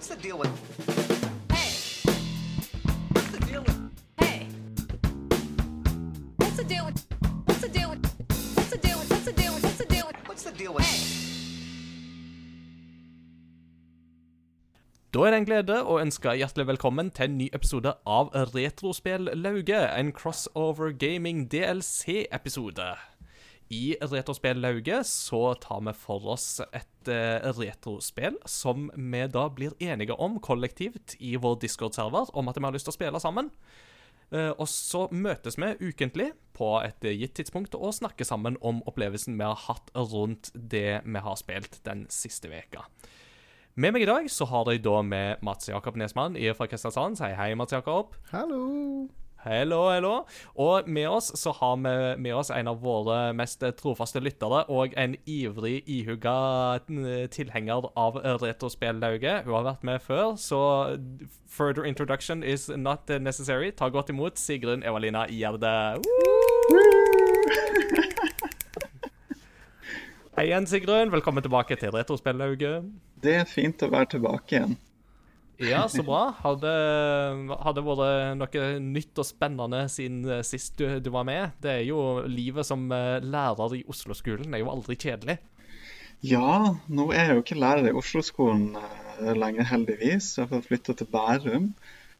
What's the deal with? Hey, What's the deal with? hey. What's the deal with? What's the deal with? What's the deal with? What's the deal with? What's the deal with? What's the deal with? Da er det en glede å ønske hjertelig velkommen til en ny episode av Retrospill Lauge, en crossover gaming DLC-episode. I Retrospill Lauge så tar vi for oss et uh, retrospill som vi da blir enige om kollektivt i vår Discord-server om at vi har lyst til å spille sammen. Uh, og så møtes vi ukentlig på et eh, gitt tidspunkt og snakker sammen om opplevelsen vi har hatt rundt det vi har spilt den siste veka. Med meg i dag så har jeg da med Mats Jakob Nesmann fra Kristiansand. Si hei, Mats Jakob. Hallo. Hello, hello. Og med oss så har vi med oss en av våre mest trofaste lyttere og en ivrig, ihuga tilhenger av retrospillauget. Hun har vært med før, så further introduction is not necessary. Ta godt imot Sigrun Evalina Gjerde. Hei igjen, Sigrun. Velkommen tilbake til Retrospillauget. Det er fint å være tilbake igjen. Ja, så bra. Har det, vært noe nytt og spennende siden eh, sist du, du var med? Det er jo livet som eh, lærer i Oslo-skolen er jo aldri kjedelig. Ja, nå er jeg jo ikke lærer i Oslo-skolen eh, lenger, heldigvis. Jeg har fått flytta til Bærum.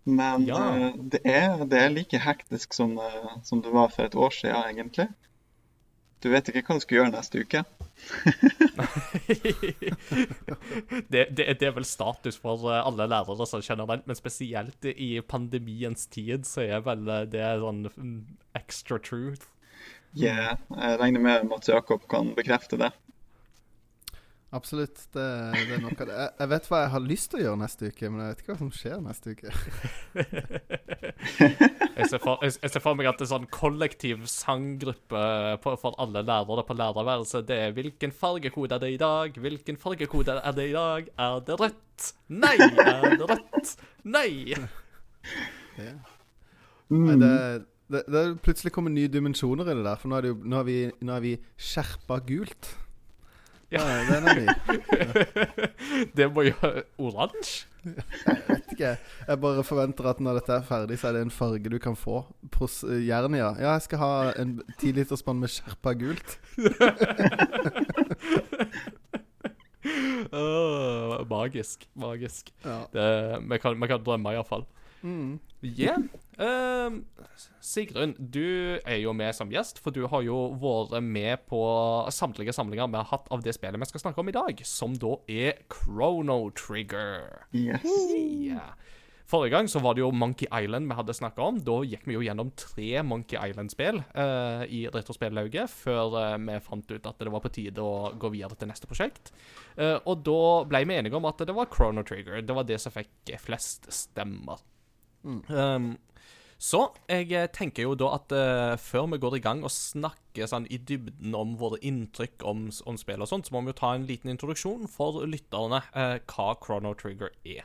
Men Ja. eh, det, er, det er like hektisk som, eh, som det var for et år siden, egentlig. Du vet ikke hva du skal gjøre neste uke? det, det, det er vel status for eh, alle lærere som kjenner den, men spesielt i pandemiens tid så er vel eh, det sånn mm, extra truth. Yeah, jeg regner med Mats Jakob kan bekrefte det. Absolutt. Det, det er noe av det. Jeg, jeg vet hva jeg har lyst til å gjøre neste uke, men jeg vet ikke hva som skjer neste uke. Jeg ser for, jeg, jeg ser for meg at det er sånn kollektiv sanggruppe på, for alle lærere på lærerværelset. Det er 'Hvilken fargekode er det i dag? Hvilken fargekode er det i dag? Er det rødt? Nei! Er det rødt? Nei!' Det, Mm. Nei, det, det, det plutselig kommet nye dimensjoner i det der, for nå er, det jo, nå er vi, nå er vi skjerpa gult. Ja. Den er ny. Det må jo oransje. Vet ikke. Jeg bare forventer at når dette er ferdig, så er det en farge du kan få. Pros Jernia. Ja, jeg skal ha en tiliterspann med skjerpa gult. oh, magisk. Magisk. Ja. Det, vi, kan, vi kan drømme, iallfall. Mm. Yeah. Uh, Sigrun, du er jo med som gjest, for du har jo vært med på samtlige samlinger vi har hatt av det spillet vi skal snakke om i dag, som da er Chrono Trigger. Yes. Yeah. Forrige gang så var det jo Monkey Island vi hadde snakka om. Da gikk vi jo gjennom tre Monkey Island-spill uh, i Retrospellauget før uh, vi fant ut at det var på tide å gå videre til neste prosjekt. Uh, og da ble vi enige om at det var Chrono Trigger. Det var det som fikk flest stemmer. Um, så jeg eh, tenker jo da at uh, før vi går i gang og snakker sånn i dybden om våre inntrykk om, om spill og sånt, så må vi jo ta en liten introduksjon for lytterne uh, hva Chrono Trigger er.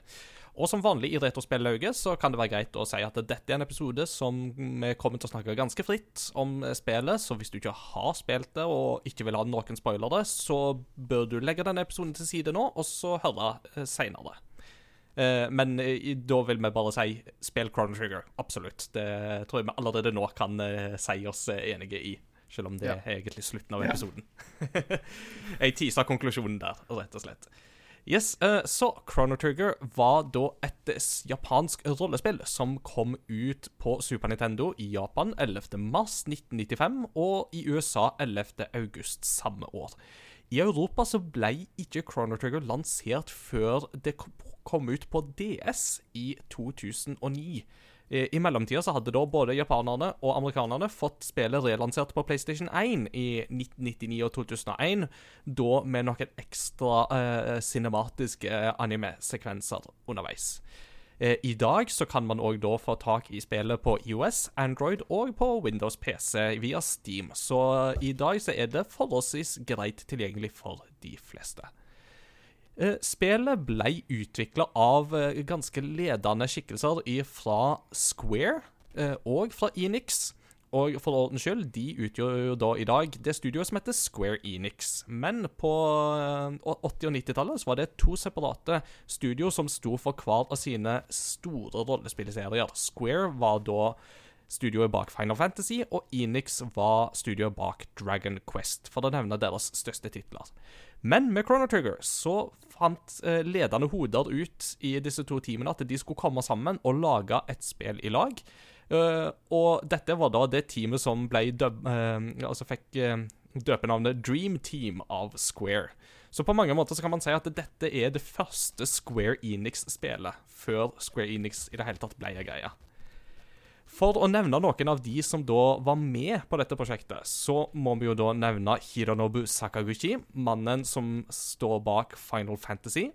Og som vanlig i Retrospellauget så kan det være greit å si at dette er en episode som vi kommer til å snakke ganske fritt om spillet, så hvis du ikke har spilt det og ikke vil ha noen spoilere, så bør du legge denne episoden til side nå, og så høre seinere. Eh, men eh, da vil vi bare si spill Chrono Trigger. Absolutt. Det tror jeg vi allerede nå kan eh, si oss enige i. Selv om det Ja. er egentlig slutten av Ja. episoden. jeg tisa konklusjonen der, rett og slett. Yes, Så Chrono Trigger var da et japansk rollespill som kom ut på Super Nintendo i Japan 11. mars 1995 og i USA 11. august samme år. I Europa så ble ikke Chrono Trigger lansert før det kom- ut på DS i 2009. Eh, I mellomtida så hadde da både japanerne og amerikanerne fått spillet relansert på PlayStation 1 i 1999 og 2001, da med noen ekstra eh, cinematiske eh, anime-sekvenser underveis. Eh, I dag så kan man òg da få tak i spillet på IOS, Android og på Windows PC via Steam, så i dag så er det forholdsvis greit tilgjengelig for de fleste. Eh, Spillet ble utvikla av eh, ganske ledende skikkelser fra Square og fra Enix. Og for ordens skyld, de utgjør jo da i dag det studioet som heter Square Enix. Men på eh, 80- og 90-tallet var det to separate studio som sto for hver av sine store rollespillserier. Square var da studioet bak Final Fantasy, og Enix var studioet bak Dragon Quest, for å nevne deres største titler. Men med Chrono Trigger så fant eh, ledende hoder ut i disse to teamene at de skulle komme sammen og lage et spill i lag. Eh, og dette var da det teamet som ble døb, uh, altså fikk uh, døpenavnet Dream Team av Square. Så på mange måter så kan man si at dette er det første Square Enix-spelet, før Square Enix i det hele tatt ble en greie. For å nevne noen av de som da var med på dette prosjektet, så må vi jo da nevne Hironobu Sakaguchi, mannen som står bak Final Fantasy.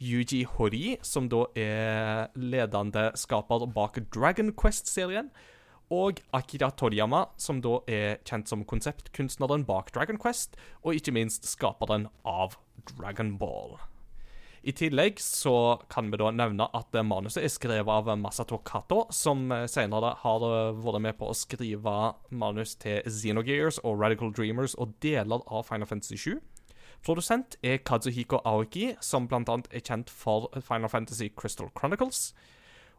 Yuji Hori, som da er ledende skaper bak Dragon Quest-serien. Og Akira Toriyama, som da er kjent som konseptkunstneren bak Dragon Quest, og ikke minst skaperen av Dragon Ball. I tillegg så kan vi da nevne at manuset er skrevet av Masato Kato, som senere har vært med på å skrive manus til Xenogears og Radical Dreamers og deler av Final Fantasy 7. Produsent er Kazuhiko Aoki, som annet er kjent for Final Fantasy Crystal Chronicles.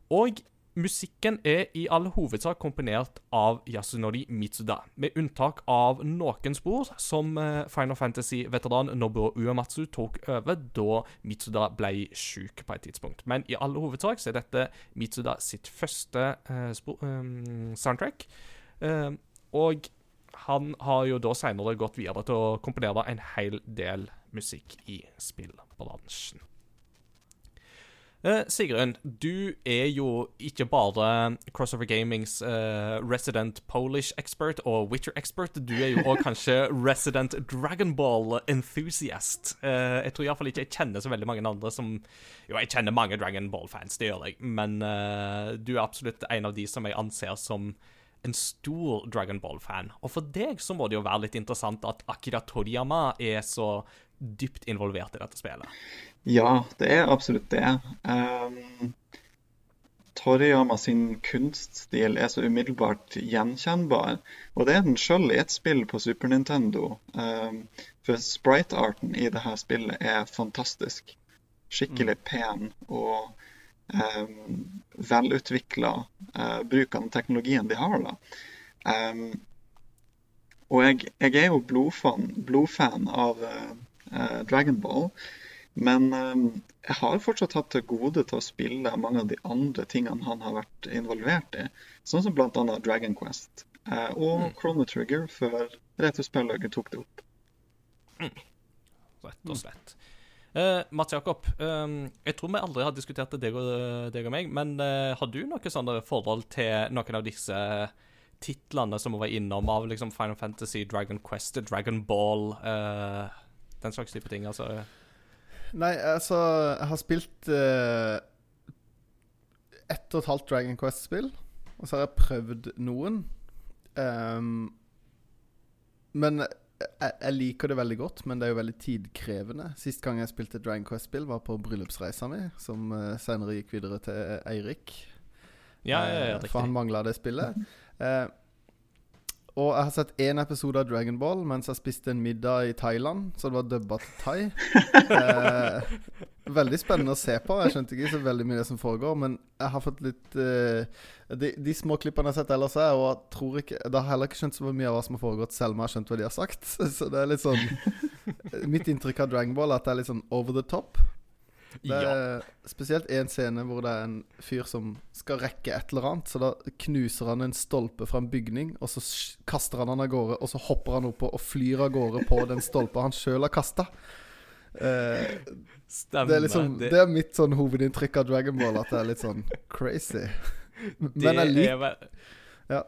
Og musikken er i all hovedsak komponert av Yasunori Mitsuda, med unntak av noen spor som eh, Final Fantasy-veteran Nobuo Uematsu tok over da Mitsuda ble sjuk på et tidspunkt. Men i all hovedsak så er dette Mitsuda sitt første eh, spor, eh, soundtrack. Eh, og han har jo da senere gått videre til å komponere en hel del musikk i spillbransjen. Eh, Sigrun, du er jo ikke bare Crossover Gamings eh, resident Polish expert og Witcher expert, du er jo òg kanskje resident Dragon Ball enthusiast. Eh, jeg tror iallfall ikke jeg kjenner så veldig mange andre som Jo, jeg kjenner mange Dragon Ball-fans, det gjør jeg, men eh, du er absolutt en av de som jeg anser som en stor Dragon Ball-fan. Og for deg så må det jo være litt interessant at Akira Toriyama er så dypt involvert i dette spillet. Ja, det er absolutt det. Um, Toriyama sin kunststil er så umiddelbart gjenkjennbar. Og det er den sjøl i et spill på Super Nintendo. Um, for sprite-arten i dette spillet er fantastisk. Skikkelig pen og velutvikla uh, bruk av den teknologien de har. da. Um, og jeg, jeg er jo blodfan, blodfan av uh, Dragon Ball. Men jeg har fortsatt hatt til gode til å spille mange av de andre tingene han har vært involvert i. Sånn som bl.a. Dragon Quest og Mm. Chrono Trigger før Retrospellauget tok det opp. Rett og slett. Eh, Mats Jakob, um, jeg tror vi aldri har diskutert det, deg og, deg og meg, men uh, har du noe sånne forhold til noen av disse titlene som vi var innom, av liksom Final Fantasy, Dragon Quest, Dragon Ball, uh, den slags type ting? altså... Nei, altså Jeg har spilt uh, ett og et halvt Dragon Quest-spill. Og så har jeg prøvd noen. Um, men jeg, jeg liker det veldig godt, men det er jo veldig tidkrevende. Sist gang jeg spilte Dragon Quest-spill, var på bryllupsreisa mi, som uh, senere gikk videre til Eirik. Ja, ja, ja, Eh. For han mangla det spillet. Eh, og jeg har sett én episode av Dragon Ball mens jeg spiste en middag i Thailand. Så det var dubba til thai. Eh, veldig spennende å se på. Jeg skjønte ikke så veldig mye det som foregår, men jeg har fått litt uh, de, de små klippene jeg har sett ellers, er, og tror ikke Da har jeg heller ikke skjønt så mye av hva som har foregått, selv om jeg har skjønt hva de har sagt. Så det er litt sånn Mitt inntrykk av Dragon Ball er at det er litt sånn over the top. Det Ja. er spesielt én scene hvor det er en fyr som skal rekke et eller annet. Så da knuser han en stolpe fra en bygning, og så kaster han han av gårde. Og så hopper han oppå og flyr av gårde på den stolpa han sjøl har kasta. Eh, Stemmer. det, er liksom, det, det er mitt sånn hovedinntrykk av Dragon Ball, at det er litt sånn crazy. Men jeg liker er vel Ja.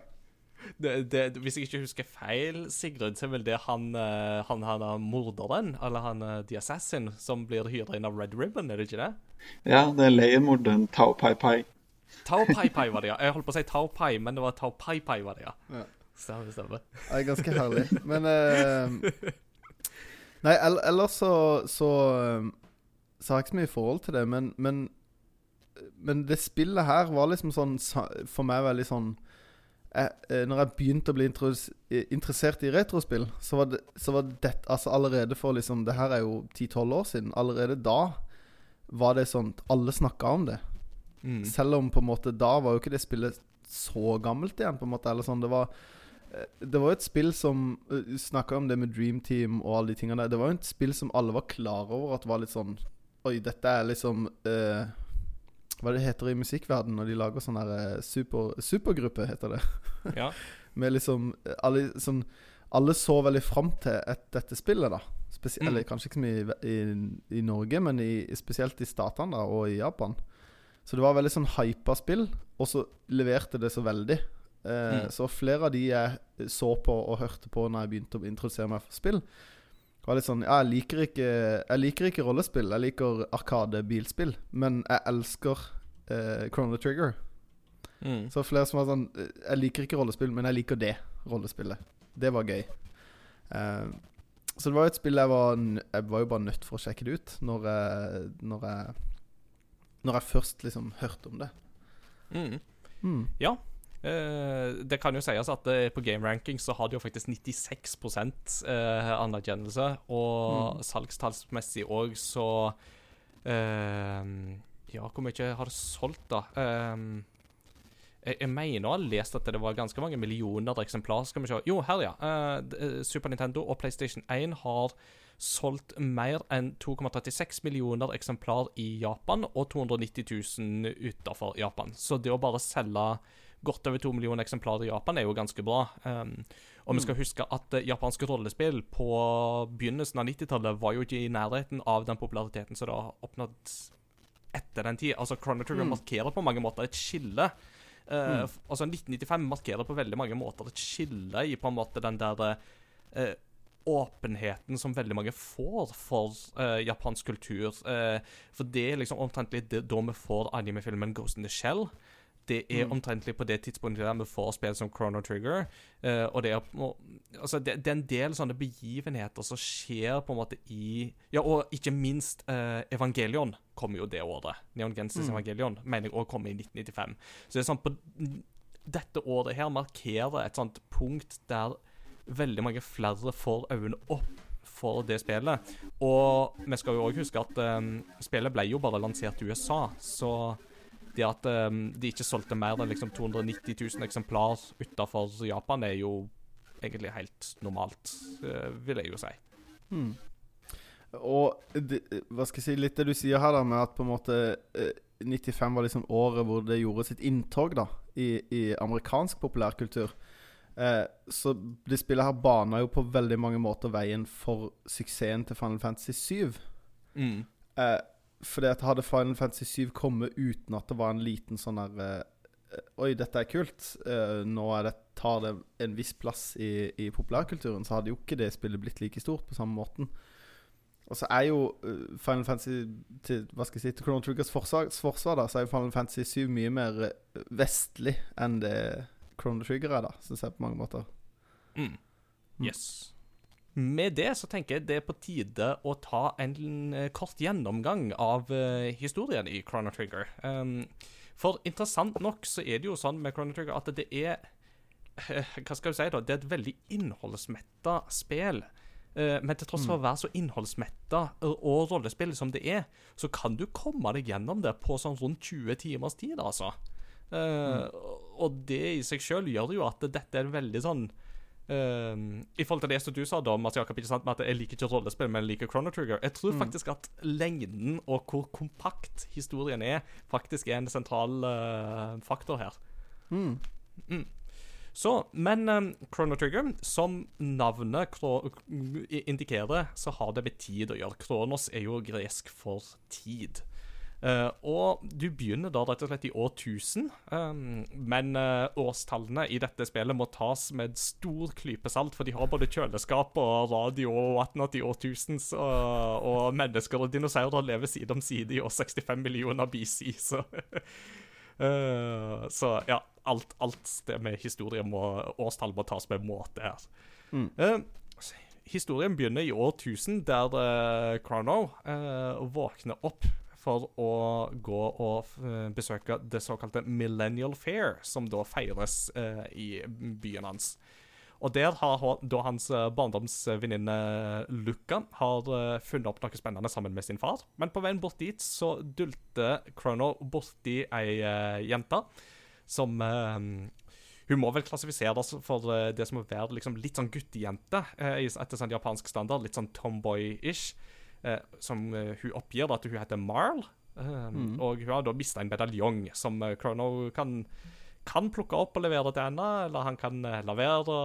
det, det, Hvis jeg ikke husker feil, Sigrid, så er vel det han, eh, han, han er morderen, eller han eh, The Assassin, som blir hyra inn av Red Ribbon, er det ikke det? Ja, det er leiemorderen Tao Pai Pai. Tao Pai Pai var det, ja. Jeg holdt på å si Tao Pai, men det var Tao Pai Pai var det, ja. Ja. Stemmer, stemmer. Det er ganske herlig. Men eh, Nei, ellers så så, eh, så har jeg ikke så mye forhold til det, men, men Men det spillet her var liksom sånn for meg veldig sånn jeg, eh, Når jeg begynte å bli eh, interessert i retrospill, så var det, så var det altså allerede for liksom Det her er jo 10-12 år siden. Allerede da var det sånn Alle snakka om det. Mm. Selv om på en måte da var jo ikke det spillet så gammelt igjen, på en måte. Eller sånn, det var eh, Det var jo et spill som uh, Snakka om det med Dream Team og alle de tingene der. Det var jo et spill som alle var klar over at var litt sånn Oi, dette er liksom uh, Hva det heter i musikkverdenen når de lager sånn eh, super, supergruppe, heter det. Ja. Med liksom eh, alle, sånn, alle så veldig fram til et, dette spillet, da. Spesi Mm. Eller kanskje ikke så mye i, i, i Norge, men i, spesielt i statene da, og i Japan. Så det var veldig sånn hypa spill, og så leverte det så veldig. Eh, Mm. Så flere av de jeg så på og hørte på når jeg begynte å introdusere meg for spill, var litt sånn Ja, jeg liker ikke, jeg liker ikke rollespill. Jeg liker Arkade-bilspill, men jeg elsker eh, Chrono Trigger. Mm. Så flere som var sånn eh, Jeg liker ikke rollespill, men jeg liker det rollespillet. Det var gøy. Eh, så det var jo et spill jeg var Jeg var jo bare nødt for å sjekke det ut når jeg Når jeg, når jeg først liksom hørte om det. Mm. Mm. Ja. Eh, det kan jo sies at eh, på Game Ranking så har det jo faktisk 96% eh, anerkjennelse, og Mm. salgstallsmessig òg så Ja, hvor mye har det solgt, da? Jeg, jeg mener å ha lest at det var ganske mange millioner eksemplar. Skal vi se. Jo, her, ja. Super Nintendo og PlayStation 1 har solgt mer enn 2,36 millioner eksemplar i Japan og 290 000 utenfor Japan. Så det å bare selge godt over to millioner eksemplarer i Japan er jo ganske bra. Um, og vi skal huske at eh, japanske rollespill på begynnelsen av 90-tallet var jo ikke i nærheten av den populariteten som det har oppnådd etter den tid. Altså, Chrono Trigger Mm. markerer på mange måter et skille. Uh, Mm. altså 1995 markerer på veldig mange måter et skille i på en måte den der uh, åpenheten som veldig mange får for uh, japansk kultur. For det er liksom omtrentlig det, da vi får animefilmen Ghost in the Shell. Det er Mm. omtrentlig på det tidspunktet der vi får spill som Chrono Trigger. Uh, og det er, og, altså det, det er en del sånne begivenheter som skjer på en måte i Ja, og ikke minst uh, Evangelion kommer jo det året. Neon Genesis Mm. Evangelion mener jeg òg kommer i 1995. Så det er sånn på dette året her markerer et sånt punkt der veldig mange flere får øynene opp for det spillet. Og vi skal jo òg huske at um, spillet ble jo bare lansert i USA, så det at um, de ikke solgte mer enn liksom 290 000 eksemplar utafor Japan, er jo egentlig helt normalt, eh, vil jeg jo si. Hmm. Og de, hva skal jeg si, litt det du sier her, da, med at på en måte eh, 95 var liksom året hvor det gjorde sitt inntog da i, i amerikansk populærkultur. Eh, så det spillet her bana jo på veldig mange måter veien for suksessen til Final Fantasy 7. Mm. Eh, fordi at hadde Final Fantasy 7 kommet uten at det var en liten sånn der eh, Oi, dette er kult. eh, nå er det, tar det en viss plass i, i populærkulturen. Så hadde jo ikke det spillet blitt like stort på samme måten. Og så er jo eh, Final Fantasy til, hva skal jeg si, til Chrono Triggers forsvar, forsvar da, så er jo Final Fantasy 7 mye mer vestlig enn det Chrono Trigger er, da, syns jeg på mange måter. Mm. Mm. Yes. Med det så tenker jeg det er på tide å ta en eh, kort gjennomgang av eh, historien i Chrono Trigger. Um, for interessant nok så er det jo sånn med Chrono Trigger at det er eh, Hva skal du si, da? Det er et veldig innholdsmetta spill. Men til tross for å være så innholdsmetta og, rollespill som det er, så kan du komme deg gjennom det på sånn rundt 20 timers tid, altså. Eh, Og det i seg sjøl gjør jo at dette er en veldig sånn eh, I forhold til det som du sa, da, Mats Jakob, ikke sant, med at jeg liker ikke rollespill, men jeg liker Chrono Trigger. Jeg tror faktisk at lengden og hvor kompakt historien er, faktisk er en sentral uh, faktor her. Mm. Så, men um, Chrono Trigger, som navnet indikerer, så har det med tid å gjøre. Kronos er jo gresk for tid. Eh, og du begynner da rett og slett i år 1000, um, men eh, årstallene i dette spillet må tas med stor klype salt, for de har både kjøleskap og radio og whatnot i år 1000, og mennesker og dinosaurer lever side om side i år 65 millioner BC, så Eh, så ja, alt, alt det med historie må Årstall må tas med måte her. Mm. Uh, historien begynner i år 1000, der uh, Chrono uh, våkner opp for å gå og eh, besøke det såkalte Millennial Fair, som da feires eh, i byen hans. Og der har da hans eh, barndomsvenninne Luca har eh, funnet opp noe spennende sammen med sin far. Men på veien bort dit så dulter Chrono borti ei eh, jente som eh, Hun må vel klassifiseres for det som å være liksom, litt sånn guttejente eh, etter sånn japansk standard. Litt sånn tomboy-ish. Eh, som eh, hun oppgir da, at hun heter Marl. Eh, Og hun har da mista en medaljong som eh, Chrono kan kan plukke opp og levere til henne, eller han kan la være.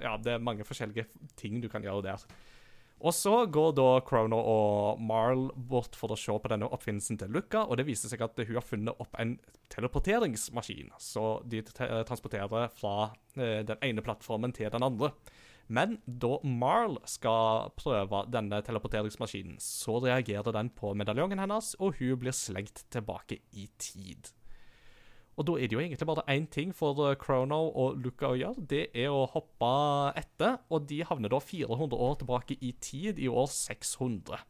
Ja, det er mange forskjellige ting du kan gjøre der. Og så går da Chrono og Marl bort for å se på denne oppfinnelsen til Luca, og det viser seg at hun har funnet opp en teleporteringsmaskin. Så de transporterer fra den ene plattformen til den andre. Men da Marl skal prøve denne teleporteringsmaskinen, så reagerer den på medaljongen hennes, og hun blir slengt tilbake i tid. Og da er det jo egentlig bare én ting for eh, Chrono og Luca å gjøre. Det er å hoppe etter, og de havner da 400 år tilbake i tid, i år 600.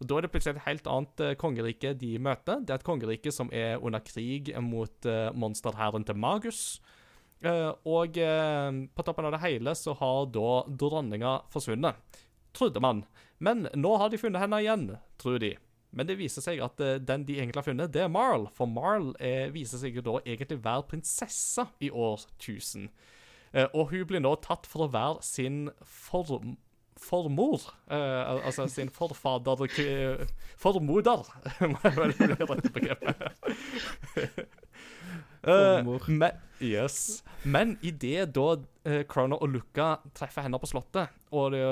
Og Da er det plutselig et helt annet eh, kongerike de møter. Det er et kongerike som er under krig mot uh, monsterhæren til Magus. Eh, og eh, på toppen av det hele så har da dronninga forsvunnet. Trodde man. Men nå har de funnet henne igjen, tror de. Men det viser seg at eh, den de egentlig har funnet, det er Marl. For Marl viser seg jo da egentlig være prinsesse i år 1000. Eh, og hun blir nå tatt for å være sin form formor. Eh, altså sin forfader Formoder, må jeg vel bli rett begrepet. Formor. men, yes. Men idet da eh, Chrono og Luca treffer henne på slottet, og de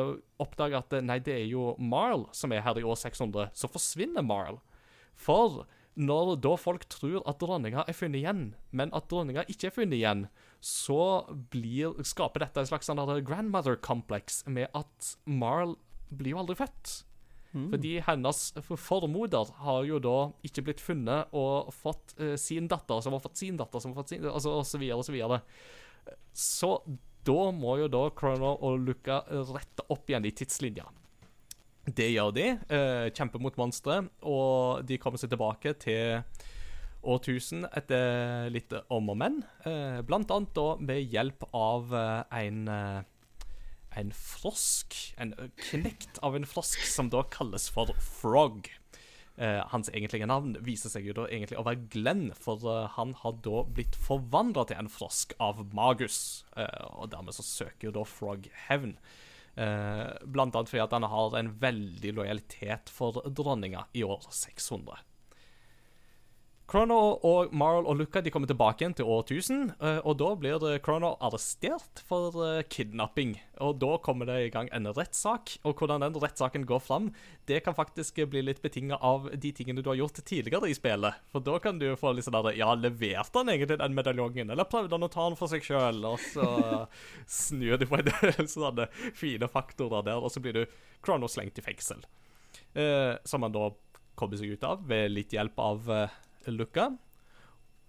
oppdager at eh, nei, det er jo Marl som er her i år 600, så forsvinner Marl. For når da folk tror at dronninga er funnet igjen, men at dronninga ikke er funnet igjen, så blir, skaper dette en slags sånn grandmother complex med at Marl blir jo aldri født. Fordi hennes formoder har jo da ikke blitt funnet og fått eh, sin datter, som har fått sin datter, som har fått sin altså, og så videre og så videre. Så da må jo da Chrono og Luca rette opp igjen i tidslinja. Det gjør de. Eh, kjemper mot monstre, og de kommer seg tilbake til årtusen etter litt om og men. Eh, blant annet da med hjelp av eh, en eh, en frosk, en knekt av en frosk, som da kalles for Frog. Eh, hans egentlige navn viser seg jo da egentlig å være Glenn, for eh, han har da blitt forvandla til en frosk av Magus. Eh, og dermed så søker jo da Frog hevn. Eh, blant annet fordi at han har en veldig lojalitet for dronninga i år 600. Chrono og Marl og Luca de kommer tilbake igjen til år 1000, eh, og da blir Krono Chrono arrestert for eh, kidnapping. Og da kommer det i gang en rettssak, og hvordan den rettssaken går fram, det kan faktisk bli litt betinga av de tingene du har gjort tidligere i spillet. For da kan du få litt sånn der Ja, leverte han egentlig den medaljongen, eller prøvde han å ta den for seg sjøl? Og så snur du på en del sånne fine faktorer der, og så blir du Chrono slengt i fengsel. Eh, som han da kommer seg ut av ved litt hjelp av eh, Luca.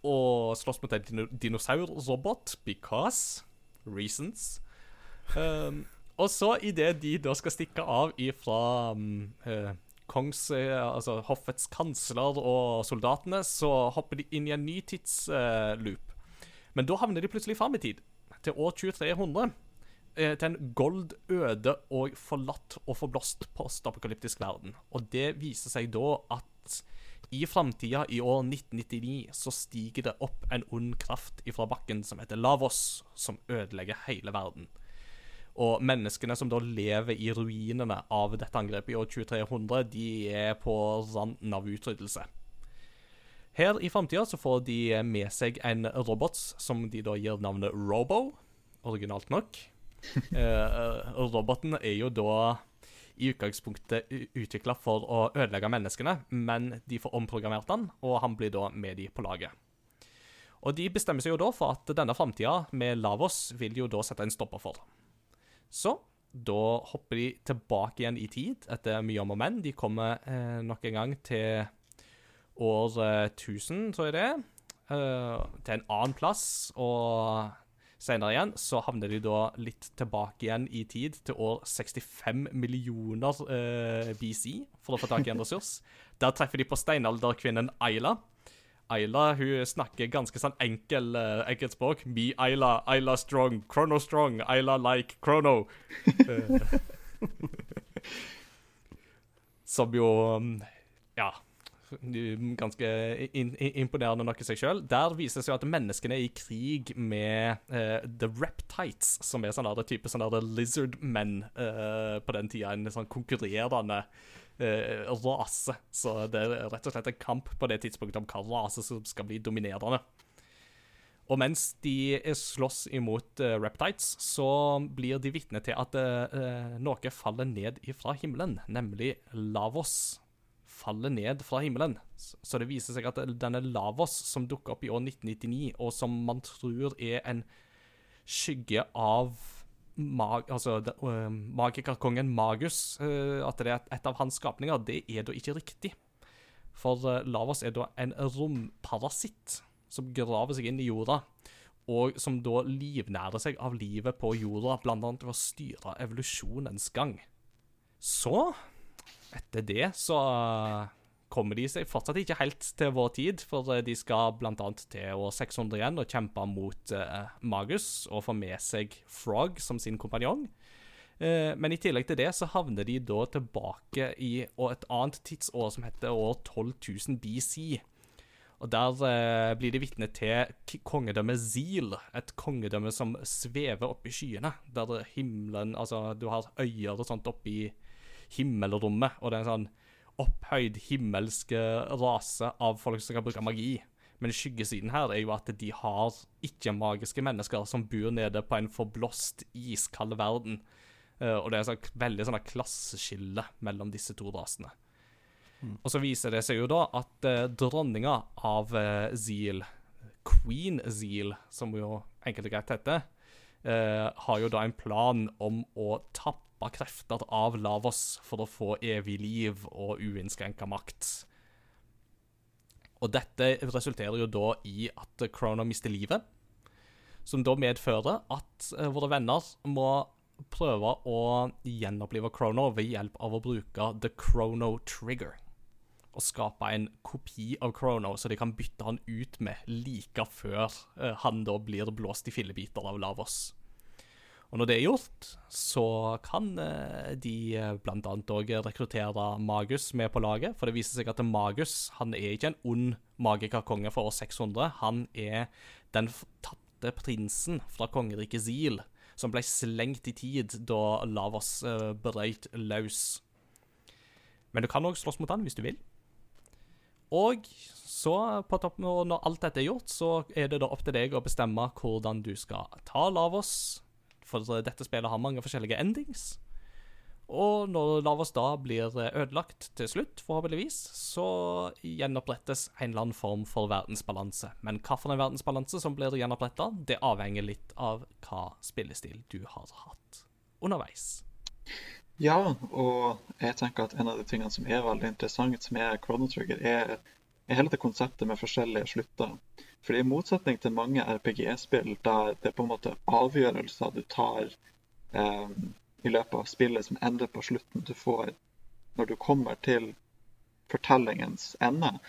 Og slåss mot en dino dinosaurrobot because reasons. Um, og så, idet de da skal stikke av ifra um, eh, kongs, eh, altså hoffets kansler og soldatene, så hopper de inn i en ny tidsloop. Men da havner de plutselig fram i tid, til år 2300. eh, Til en gold, øde og forlatt og forblåst postapokalyptisk verden. Og det viser seg da at i framtida, i år 1999, så stiger det opp en ond kraft ifra bakken som heter Lavos, som ødelegger hele verden. Og menneskene som da lever i ruinene av dette angrepet i år 2300, de er på randen av utryddelse. Her i framtida så får de med seg en robot som de da gir navnet Robo, originalt nok. Eh, roboten er jo da i utgangspunktet utvikla for å ødelegge menneskene, men de får omprogrammert han, og han blir da med de på laget. Og de bestemmer seg jo da for at denne framtida med Lavos vil jo da sette en stopper for. Så da hopper de tilbake igjen i tid etter mye om og men. De kommer eh, nok en gang til år eh, 1000, tror jeg det eh, til en annen plass, og Senere igjen så havner de da litt tilbake igjen i tid, til år 65 millioner eh, BC, for å få tak i en ressurs. Der treffer de på steinalderkvinnen Ayla. Ayla hun snakker ganske sånn enkel, uh, enkelt språk. Me Ayla, Ayla strong, Chrono strong, Ayla like Chrono. Eh, som jo um, Ja. Ganske in, in, imponerende nok i seg sjøl. Der vises jo at menneskene er i krig med uh, The Reptites, som er sånn der type sånn der lizard men eh, på den tida. En sånn konkurrerende uh, rase. Så det er rett og slett en kamp på det tidspunktet om hva rase som skal bli dominerende. Og mens de slåss imot uh, Reptites, så blir de vitne til at uh, noe faller ned ifra himmelen, nemlig Lavos faller ned fra himmelen. Så det viser seg at denne Lavos, som dukker opp i år 1999, og som man tror er en skygge av mag, altså, uh, magikerkongen Magus, at det er et av hans skapninger, det er da ikke riktig. For Lavos er da en romparasitt som graver seg inn i jorda, og som da livnærer seg av livet på jorda, blant annet ved å styre evolusjonens gang. Så, etter det, så kommer de seg fortsatt ikke helt til vår tid, for de skal annet til år 600 igjen og kjempe mot uh, Magus og få med seg Frog som sin kompanjong. Uh, men i tillegg til det så havner de da tilbake i et annet tidsår som heter år 12 000 BC. Og Der uh, blir de vitne til kongedømmet Zil, et kongedømme som svever oppe i skyene. Der himmelen Altså, du har øyer og sånt oppi i himmelrommet, og det er en sånn opphøyd himmelsk rase av folk som kan bruke magi. Men skyggesiden her er jo at de har ikke-magiske mennesker som bor nede på en forblåst, iskald verden. Uh, og det er et sånn, veldig sånn klasseskille mellom disse to rasene. Og så viser det seg jo da at uh, dronninga av uh, Zeal, Queen Zeal, som jo enkelt og greit heter, uh, har jo da en plan om å tappe krefter av Lavos for å få evig liv og uinnskrenka makt. Og dette resulterer jo da i at Crono mister livet, som da medfører at våre venner må prøve å gjenopplive Crono ved hjelp av å bruke The Crono Trigger og skape en kopi av Crono, så de kan bytte han ut med like før uh, han da blir blåst i fillebiter av Lavos. Og når det er gjort, så kan uh, de bl.a. blant annet òg rekruttere Magus med på laget, for det viser seg at Magus han er ikke en ond magikerkonge for år 600. Han er den tapte prinsen fra kongeriket Zil, som ble slengt i tid da Lavos uh, brøyt løs. Men du kan òg slåss mot han hvis du vil. Og så, på toppen, når alt dette er gjort, så er det da opp til deg å bestemme hvordan du skal ta Lavos. For dette spillet har mange forskjellige endings. Og når Lavos da blir ødelagt til slutt, forhåpentligvis, så gjenopprettes en eller annen form for verdensbalanse. Men hvilken verdensbalanse som blir gjenoppretta, det avhenger litt av hva spillestil du har hatt underveis. Ja, og jeg tenker at en av de tingene som er veldig interessant med Chrono Trigger, er, er hele det konseptet med forskjellige slutter. Fordi I motsetning til mange RPG-spill der det er på en måte avgjørelser du tar eh, i løpet av spillet som ender på slutten du får når du kommer til fortellingens ende,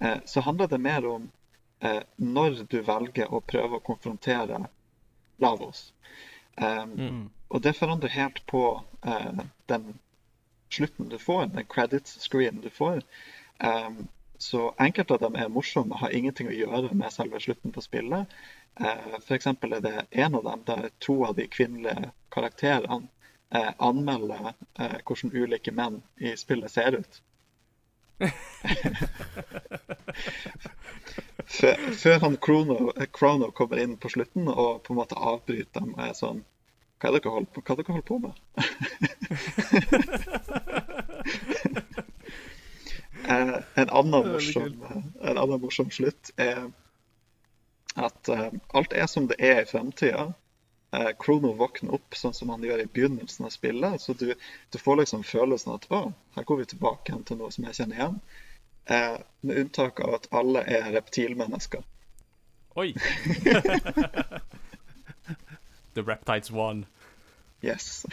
eh, så handler det mer om eh, når du velger å prøve å konfrontere Lavos. Um, mm. Og det forandrer helt på uh, den slutten du får, den credits-screen du får. Um, så enkelte av dem er morsomme og har ingenting å gjøre med selve slutten på spillet. Uh, F.eks. er det en av dem der to av de kvinnelige karakterene uh, anmelder uh, hvordan ulike menn i spillet ser ut. før, han Krono, Krono, kommer inn på slutten og på en måte avbryter dem er sånn hva er det dere holder på, hva dere holder på med? eh, en, annen morsom, en annen morsom slutt er at eh, alt er som det er i fremtida. Eh, Krono våkner opp sånn som han gjør i begynnelsen av spillet. Så du, du får liksom følelsen at å, her går vi tilbake til noe som jeg kjenner igjen. Eh, med unntak av at alle er reptilmennesker. Oi! The Reptides One. Yes.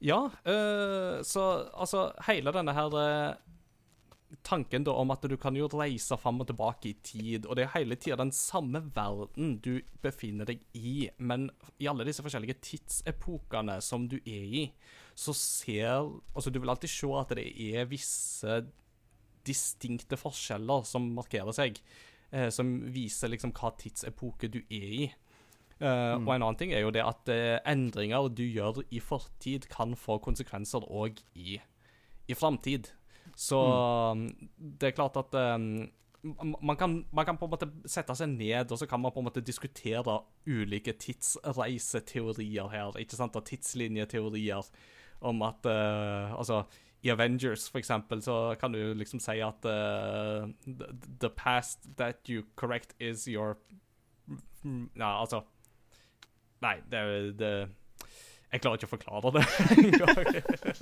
Ja, øh, så altså Hele denne her eh, tanken da om at du kan jo reise fram og tilbake i tid, og det er hele tida den samme verden du befinner deg i, men i alle disse forskjellige tidsepokene som du er i, så ser Altså, du vil alltid se at det er visse distinkte forskjeller som markerer seg, eh, som viser liksom hva tidsepoke du er i. Eh, Og en annen ting er jo det at eh, endringer du gjør i fortid, kan få konsekvenser òg i, i framtid. Så mm. det er klart at um, man, kan, man kan på en måte sette seg ned og så kan man på en måte diskutere ulike tidsreiseteorier her. ikke sant, og Tidslinjeteorier om at uh, Altså, i Avengers, for eksempel, så kan du liksom si at uh, the, the past that you correct is your Ja, altså Nei, det, det Jeg klarer ikke å forklare det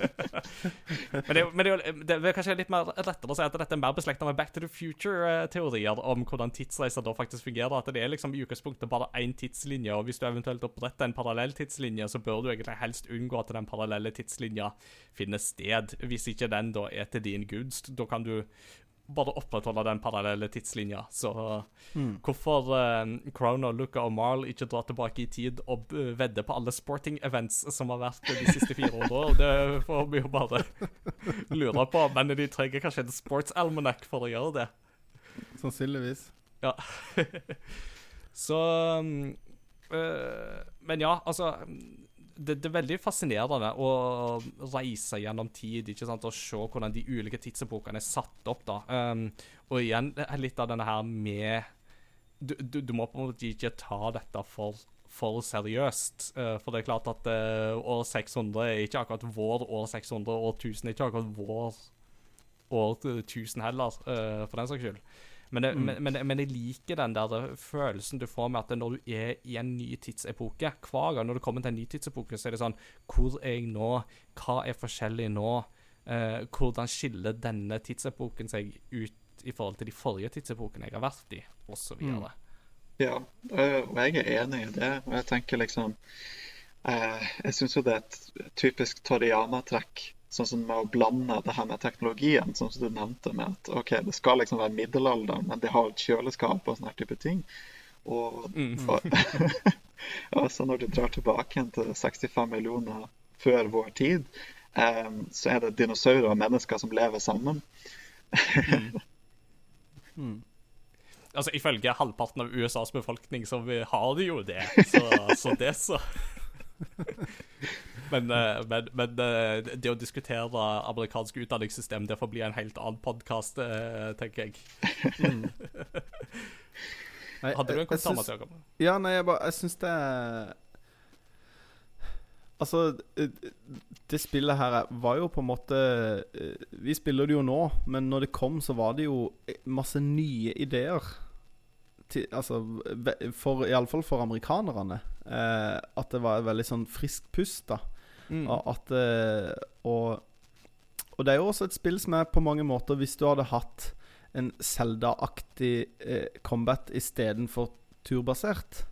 men det, er jo- men det, er jo- det er kanskje litt mer rettere å si at dette er mer beslekta med Back to the Future-teorier om hvordan tidsreiser da faktisk fungerer. At det er liksom i utgangspunktet bare én tidslinje, og hvis du eventuelt oppretter en parallell tidslinje, så bør du egentlig helst unngå at den parallelle tidslinja finner sted. Hvis ikke den da er til din gunst, da kan du bare opprettholde den parallelle tidslinja. Så hvorfor eh, Chrono, Luca og Marl ikke drar tilbake i tid og vedder på alle sporting events som har vært de siste fire årene, det får vi jo bare lure på. Men de trenger kanskje en sports almanac for å gjøre det. Sannsynligvis. Ja. Så um, uh, Men ja, altså det, det er veldig fascinerende å reise gjennom tid ikke sant? og se hvordan de ulike tidsepokene er satt opp. da. Um, og igjen litt av denne her med Du, du, du må på en måte ikke ta dette for, for seriøst. Uh, for det er klart at uh, år 600 er ikke akkurat vår år 600, år 1000 er ikke akkurat vår år 1000 heller, uh, for den saks skyld. Men, det, men, men, men jeg liker den der følelsen du får med at når du er i en ny tidsepoke Hver gang når du kommer til en ny tidsepoke, så er det sånn Hvor er jeg nå? Hva er forskjellig nå? Eh, hvordan skiller denne tidsepoken seg ut i forhold til de forrige tidsepokene jeg har vært i? Og så videre. Ja, øh, og jeg er enig i det. Og jeg tenker liksom eh, Jeg syns jo det er et typisk Toriyama-trekk. Sånn som med å blande det her med teknologien, sånn som du nevnte med at OK, det skal liksom være middelalderen, men de har et kjøleskap og sånne type ting. Og, mm. så når du drar tilbake til 65 millioner før vår tid, eh, så er det dinosaurer og mennesker som lever sammen. Altså, Ifølge halvparten av USAs befolkning så vi har de jo det. Så, så det, så. Men, eh, men, men eh, det å diskutere amerikansk utdanningssystem, det får bli en helt annen podkast, tenker jeg. Nei, Hadde du en kommentar, syns- Ja, nei, jeg bare Jeg syns det Altså, eh, det spillet her er- var jo på en måte eh, Vi spiller det jo nå, men når det kom, så var det jo masse nye ideer. Til, altså, for, Iallfall for amerikanerne. Eh, at det var et veldig sånn friskt pust, da. Mm. At, eh, og, og det er jo også et spill som er på mange måter Hvis du hadde hatt en Zelda-aktig eh, combat istedenfor turbasert,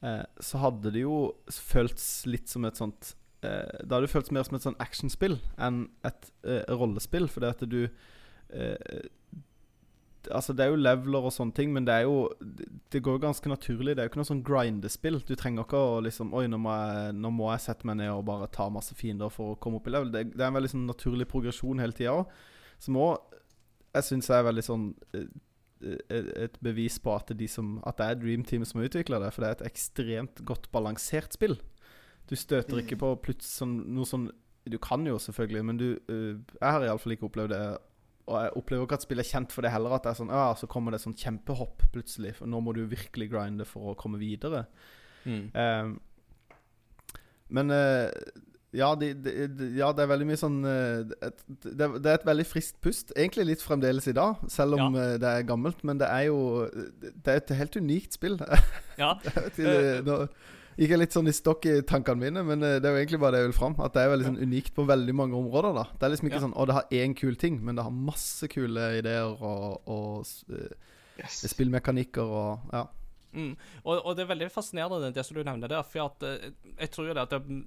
eh, så hadde det jo føltes litt som et sånt eh, Det hadde føltes mer som et sånn actionspill enn et eh, rollespill, fordi at du eh, Altså, det er jo leveler og sånne ting, men det er jo Det, går ganske naturlig. Det er jo ikke noe sånn grindespill. Du trenger ikke å liksom Oi, nå må, jeg, nå må jeg sette meg ned og bare ta masse fiender for å komme opp i level. Det, det er en veldig sånn naturlig progresjon hele tida òg, som òg jeg syns er veldig sånn eh, eh, et bevis på at det, de som, at det er Dream Team som har utvikla det. For det er et ekstremt godt balansert spill. Du støter ikke på plutselig sånn, noe sånn Du kan jo selvfølgelig, men du eh, Jeg har iallfall ikke opplevd det. Og jeg opplever ikke at spillet er kjent for det heller. At det er sånn Ja, så kommer det sånn kjempehopp plutselig. For nå må du virkelig grinde for å komme videre. Mm. Um, men uh, ja, de, de, de, ja, det er veldig mye sånn eh, et, det, det er et veldig friskt pust. Egentlig litt fremdeles i dag, selv om eh, det er gammelt. Men det er jo Det er et helt unikt spill. Ja. Til, nå gikk jeg litt sånn i stokk i tankene mine, men eh, det er jo egentlig bare det jeg vil fram. At det er veldig sånn unikt på veldig mange områder. da Det er liksom ikke Ja. sånn å, det har én kul ting, men det har masse kule ideer og, og eh, Yes. spillmekanikker og Ja. Mm. Og, og det er veldig fascinerende det som du nevner der. For at, eh, jeg tror jo det at det,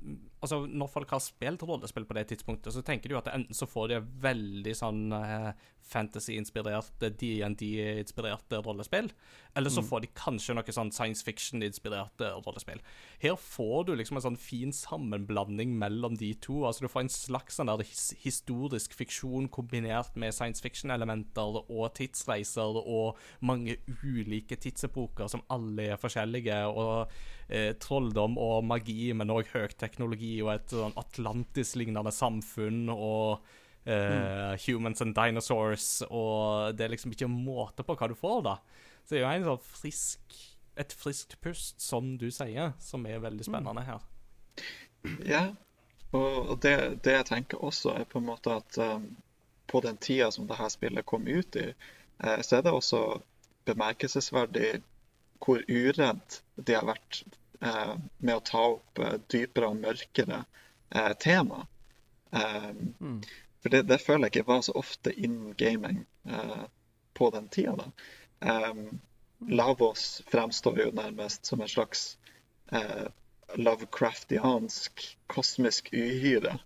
altså, Når folk har spilt rollespill på det tidspunktet, så tenker jo at enten så får de veldig sånn eh, fantasy-inspirerte, DND-inspirerte rollespill, eller så får de kanskje noe sånn science fiction-inspirerte rollespill. Her får du liksom en sånn fin sammenblanding mellom de to. altså Du får en slags sånn der his historisk fiksjon kombinert med science fiction-elementer og tidsreiser og mange ulike tidsepoker som alle er forskjellige, og eh, trolldom og magi, men òg høyteknologi og et sånn Atlantis-lignende samfunn og eh, humans and dinosaurs, og det er liksom ikke måte på hva du får, da. Så det er jo en sånn frisk et friskt pust, som du sier, som er veldig spennende her. Ja, og det, det jeg tenker også, er på en måte at um, på den tida som dette spillet kom ut i, eh, så er det også bemerkelsesverdig hvor uredd de har vært med å ta opp eh, dypere og mørkere eh, tema. Mm. For det, det føler jeg ikke var så ofte in gaming eh, på den tida. da. Lavos fremstår jo nærmest som en slags eh, Lovecraftiansk kosmisk uhyre.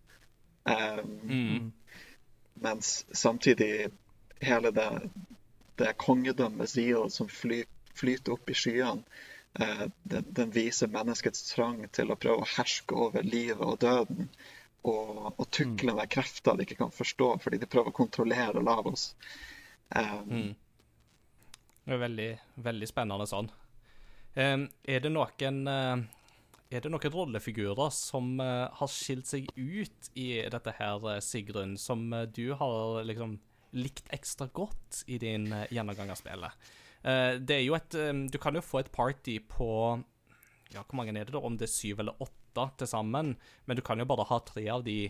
Um, Mm. mens samtidig hele det, det kongedømmet Zeal som fly, flyter opp i skyene, eh, den, den viser menneskets trang til å prøve å herske over livet og døden. Og, og tukle med krefter de ikke kan forstå, fordi de prøver å kontrollere Lavos. Um, Mm. Det er veldig, veldig spennende sånn. Um, er det noen uh, Er det noen rollefigurer som uh, har skilt seg ut i dette her, eh, Sigrun, som uh, du har liksom likt ekstra godt i din eh, gjennomgang av spillet? Eh, det er jo et Du kan jo få et party på Ja, hvor mange er det da? Om det er syv eller åtte til sammen. Men du kan jo bare ha tre av de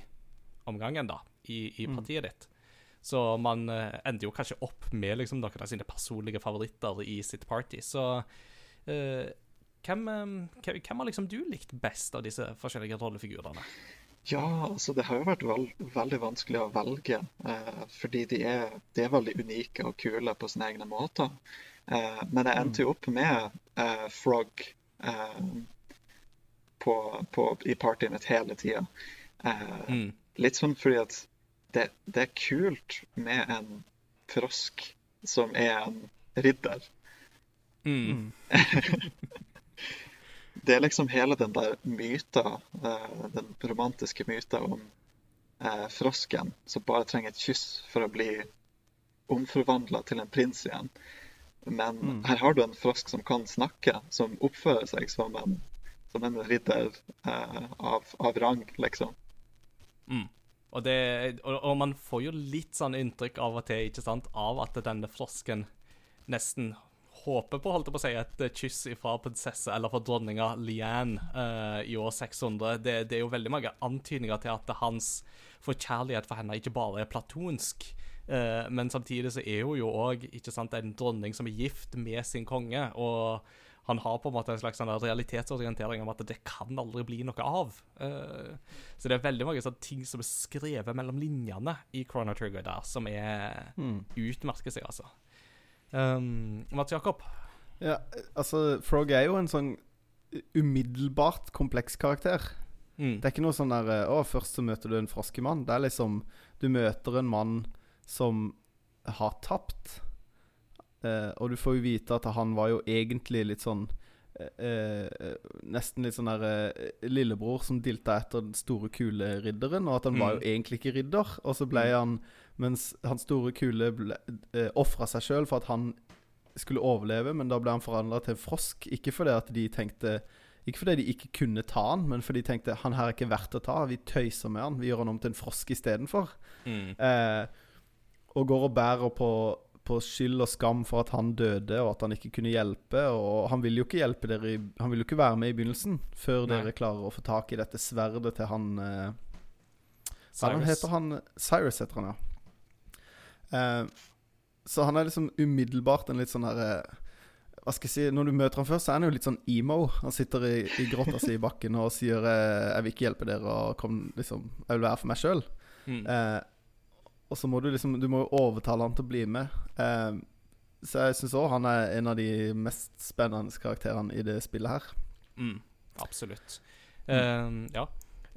om gangen, da, i, i partiet ditt. Så man eh, ender jo kanskje opp med liksom noen av sine personlige favoritter i sitt party. Så uh, hvem, hvem har liksom du likt best av disse forskjellige rollefigurene? Ja, altså det har jo vært veld, veldig vanskelig å velge, eh, fordi de er, de er veldig unike og kule på sine egne måter. Eh, men jeg endte jo opp med eh, Frog eh, på, på, i partyet mitt hele tida. Eh, Mm. litt sånn fordi at det, det er kult med en frosk som er en ridder. Mm. Det er liksom hele den der myta, eh, den romantiske myta om eh, frosken som bare trenger et kyss for å bli omforvandla til en prins igjen. Men her har du en frosk som kan snakke, som oppfører seg som en, som en ridder eh, av, av rang, liksom. Mm. Og, det, og, og man får jo litt sånn inntrykk av og til, ikke sant, av at denne frosken nesten håper på, holdt jeg på å si, et kyss fra prinsesse eller fra dronninga Liane eh, i år 600. Det, det er jo veldig mange antydninger til at hans forkjærlighet for henne ikke bare er platonsk. Eh, men samtidig så er hun jo òg en dronning som er gift med sin konge. og han har på en måte en slags sånn realitetsorientering om at det kan aldri bli noe av. Eh, så det er veldig mange sånne ting som er skrevet mellom linjene i Chrono Trigger der, som er utmerker seg, altså. Um, Mats Jakob? Ja, altså, Frog er jo en sånn umiddelbart kompleks karakter. Mm. Det er ikke noe sånn der eh, Å, først så møter du en froskemann. Det er liksom Du møter en mann som har tapt. Eh, og du får jo vite at han var jo egentlig litt sånn eh, eh, Nesten litt sånn der eh, lillebror som dilta etter den store, kule ridderen. Og at han var jo Mm. egentlig ikke ridder. Og så ble han Mens han store, kule eh, ofra seg sjøl for at han skulle overleve, men da ble han forandra til frosk. Ikke fordi at de tenkte Ikke fordi de ikke kunne ta han, men fordi de tenkte han her er ikke verdt å ta. Vi tøyser med han. Vi gjør han om til en frosk istedenfor. Mm. Eh, og går og bærer på, på skyld og skam for at han døde, og at han ikke kunne hjelpe. Og han vil jo ikke hjelpe dere i, Han vil jo ikke være med i begynnelsen, før Nei. dere klarer å få tak i dette sverdet til han eh, han Cyrus. heter han? Cyrus heter han, ja. Eh, så han er liksom umiddelbart en litt sånn herre eh, Hva skal jeg si Når du møter han først, så er han jo litt sånn emo. Han sitter i, i grotta si i bakken og sier eh, 'Jeg vil ikke hjelpe dere, og kom, liksom, jeg vil være for meg sjøl'. Mm. Eh, og så må du liksom Du må jo overtale han til å bli med. Eh, så jeg syns òg han er en av de mest spennende karakterene i det spillet her. Mm, absolutt. Eh, ja.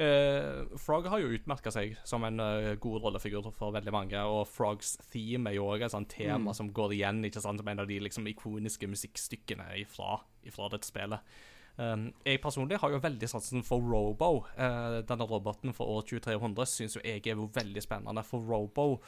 Eh, Frog har jo utmerka seg som en uh, god rollefigur for veldig mange, og Frogs theme er jo òg et sånt tema Mm. som går igjen ikke sant, som en av de liksom, ikoniske musikkstykkene ifra, ifra dette spillet. Um, jeg personlig har jo veldig sansen for Robo. Eh, denne roboten for år 2300 syns jo jeg er jo veldig spennende, for Robo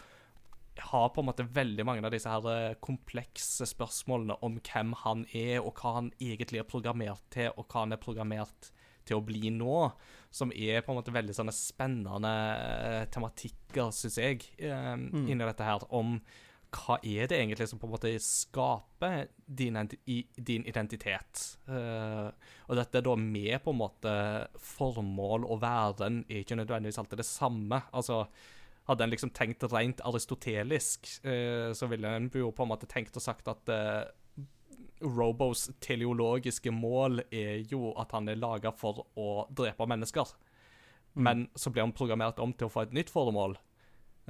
har på en måte veldig mange av disse her eh, komplekse spørsmålene om hvem han er, og hva han egentlig er programmert til, og hva han er programmert til å bli nå, som er på en måte veldig sånne spennende eh, tematikker, syns jeg, eh, inni dette her, om hva er det egentlig som på en måte skaper din, din identitet? Uh, og dette er da med på en måte formål og verden er ikke nødvendigvis alltid det samme. Altså, hadde en liksom tenkt rent aristotelisk, uh, så ville en jo på en måte tenkt og sagt at uh, Robos teleologiske mål er jo at han er laga for å drepe mennesker. Men så blir han programmert om til å få et nytt formål.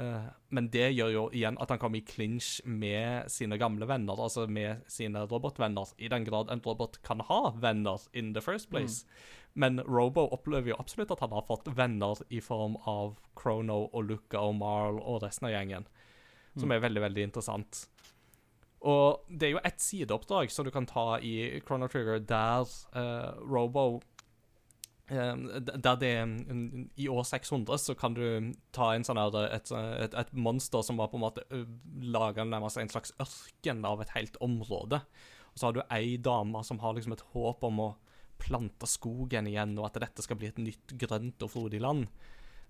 Eh, men det gjør jo igjen at han kommer i clinch med sine gamle venner, altså med sine robotvenner, i den grad en robot kan ha venner in the first place. Men Robo opplever jo absolutt at han har fått venner i form av Chrono og Luca og Marl og resten av gjengen, som er veldig, veldig interessant. Og det er jo ett sideoppdrag som du kan ta i Chrono Trigger, der uh, Robo Der det I år 600 så kan du ta en sånn her et, et, et monster som var på en måte laga nærmest en slags ørken av et helt område. Og så har du ei dame som har liksom et håp om å plante skogen igjen, og at dette skal bli et nytt grønt og frodig land.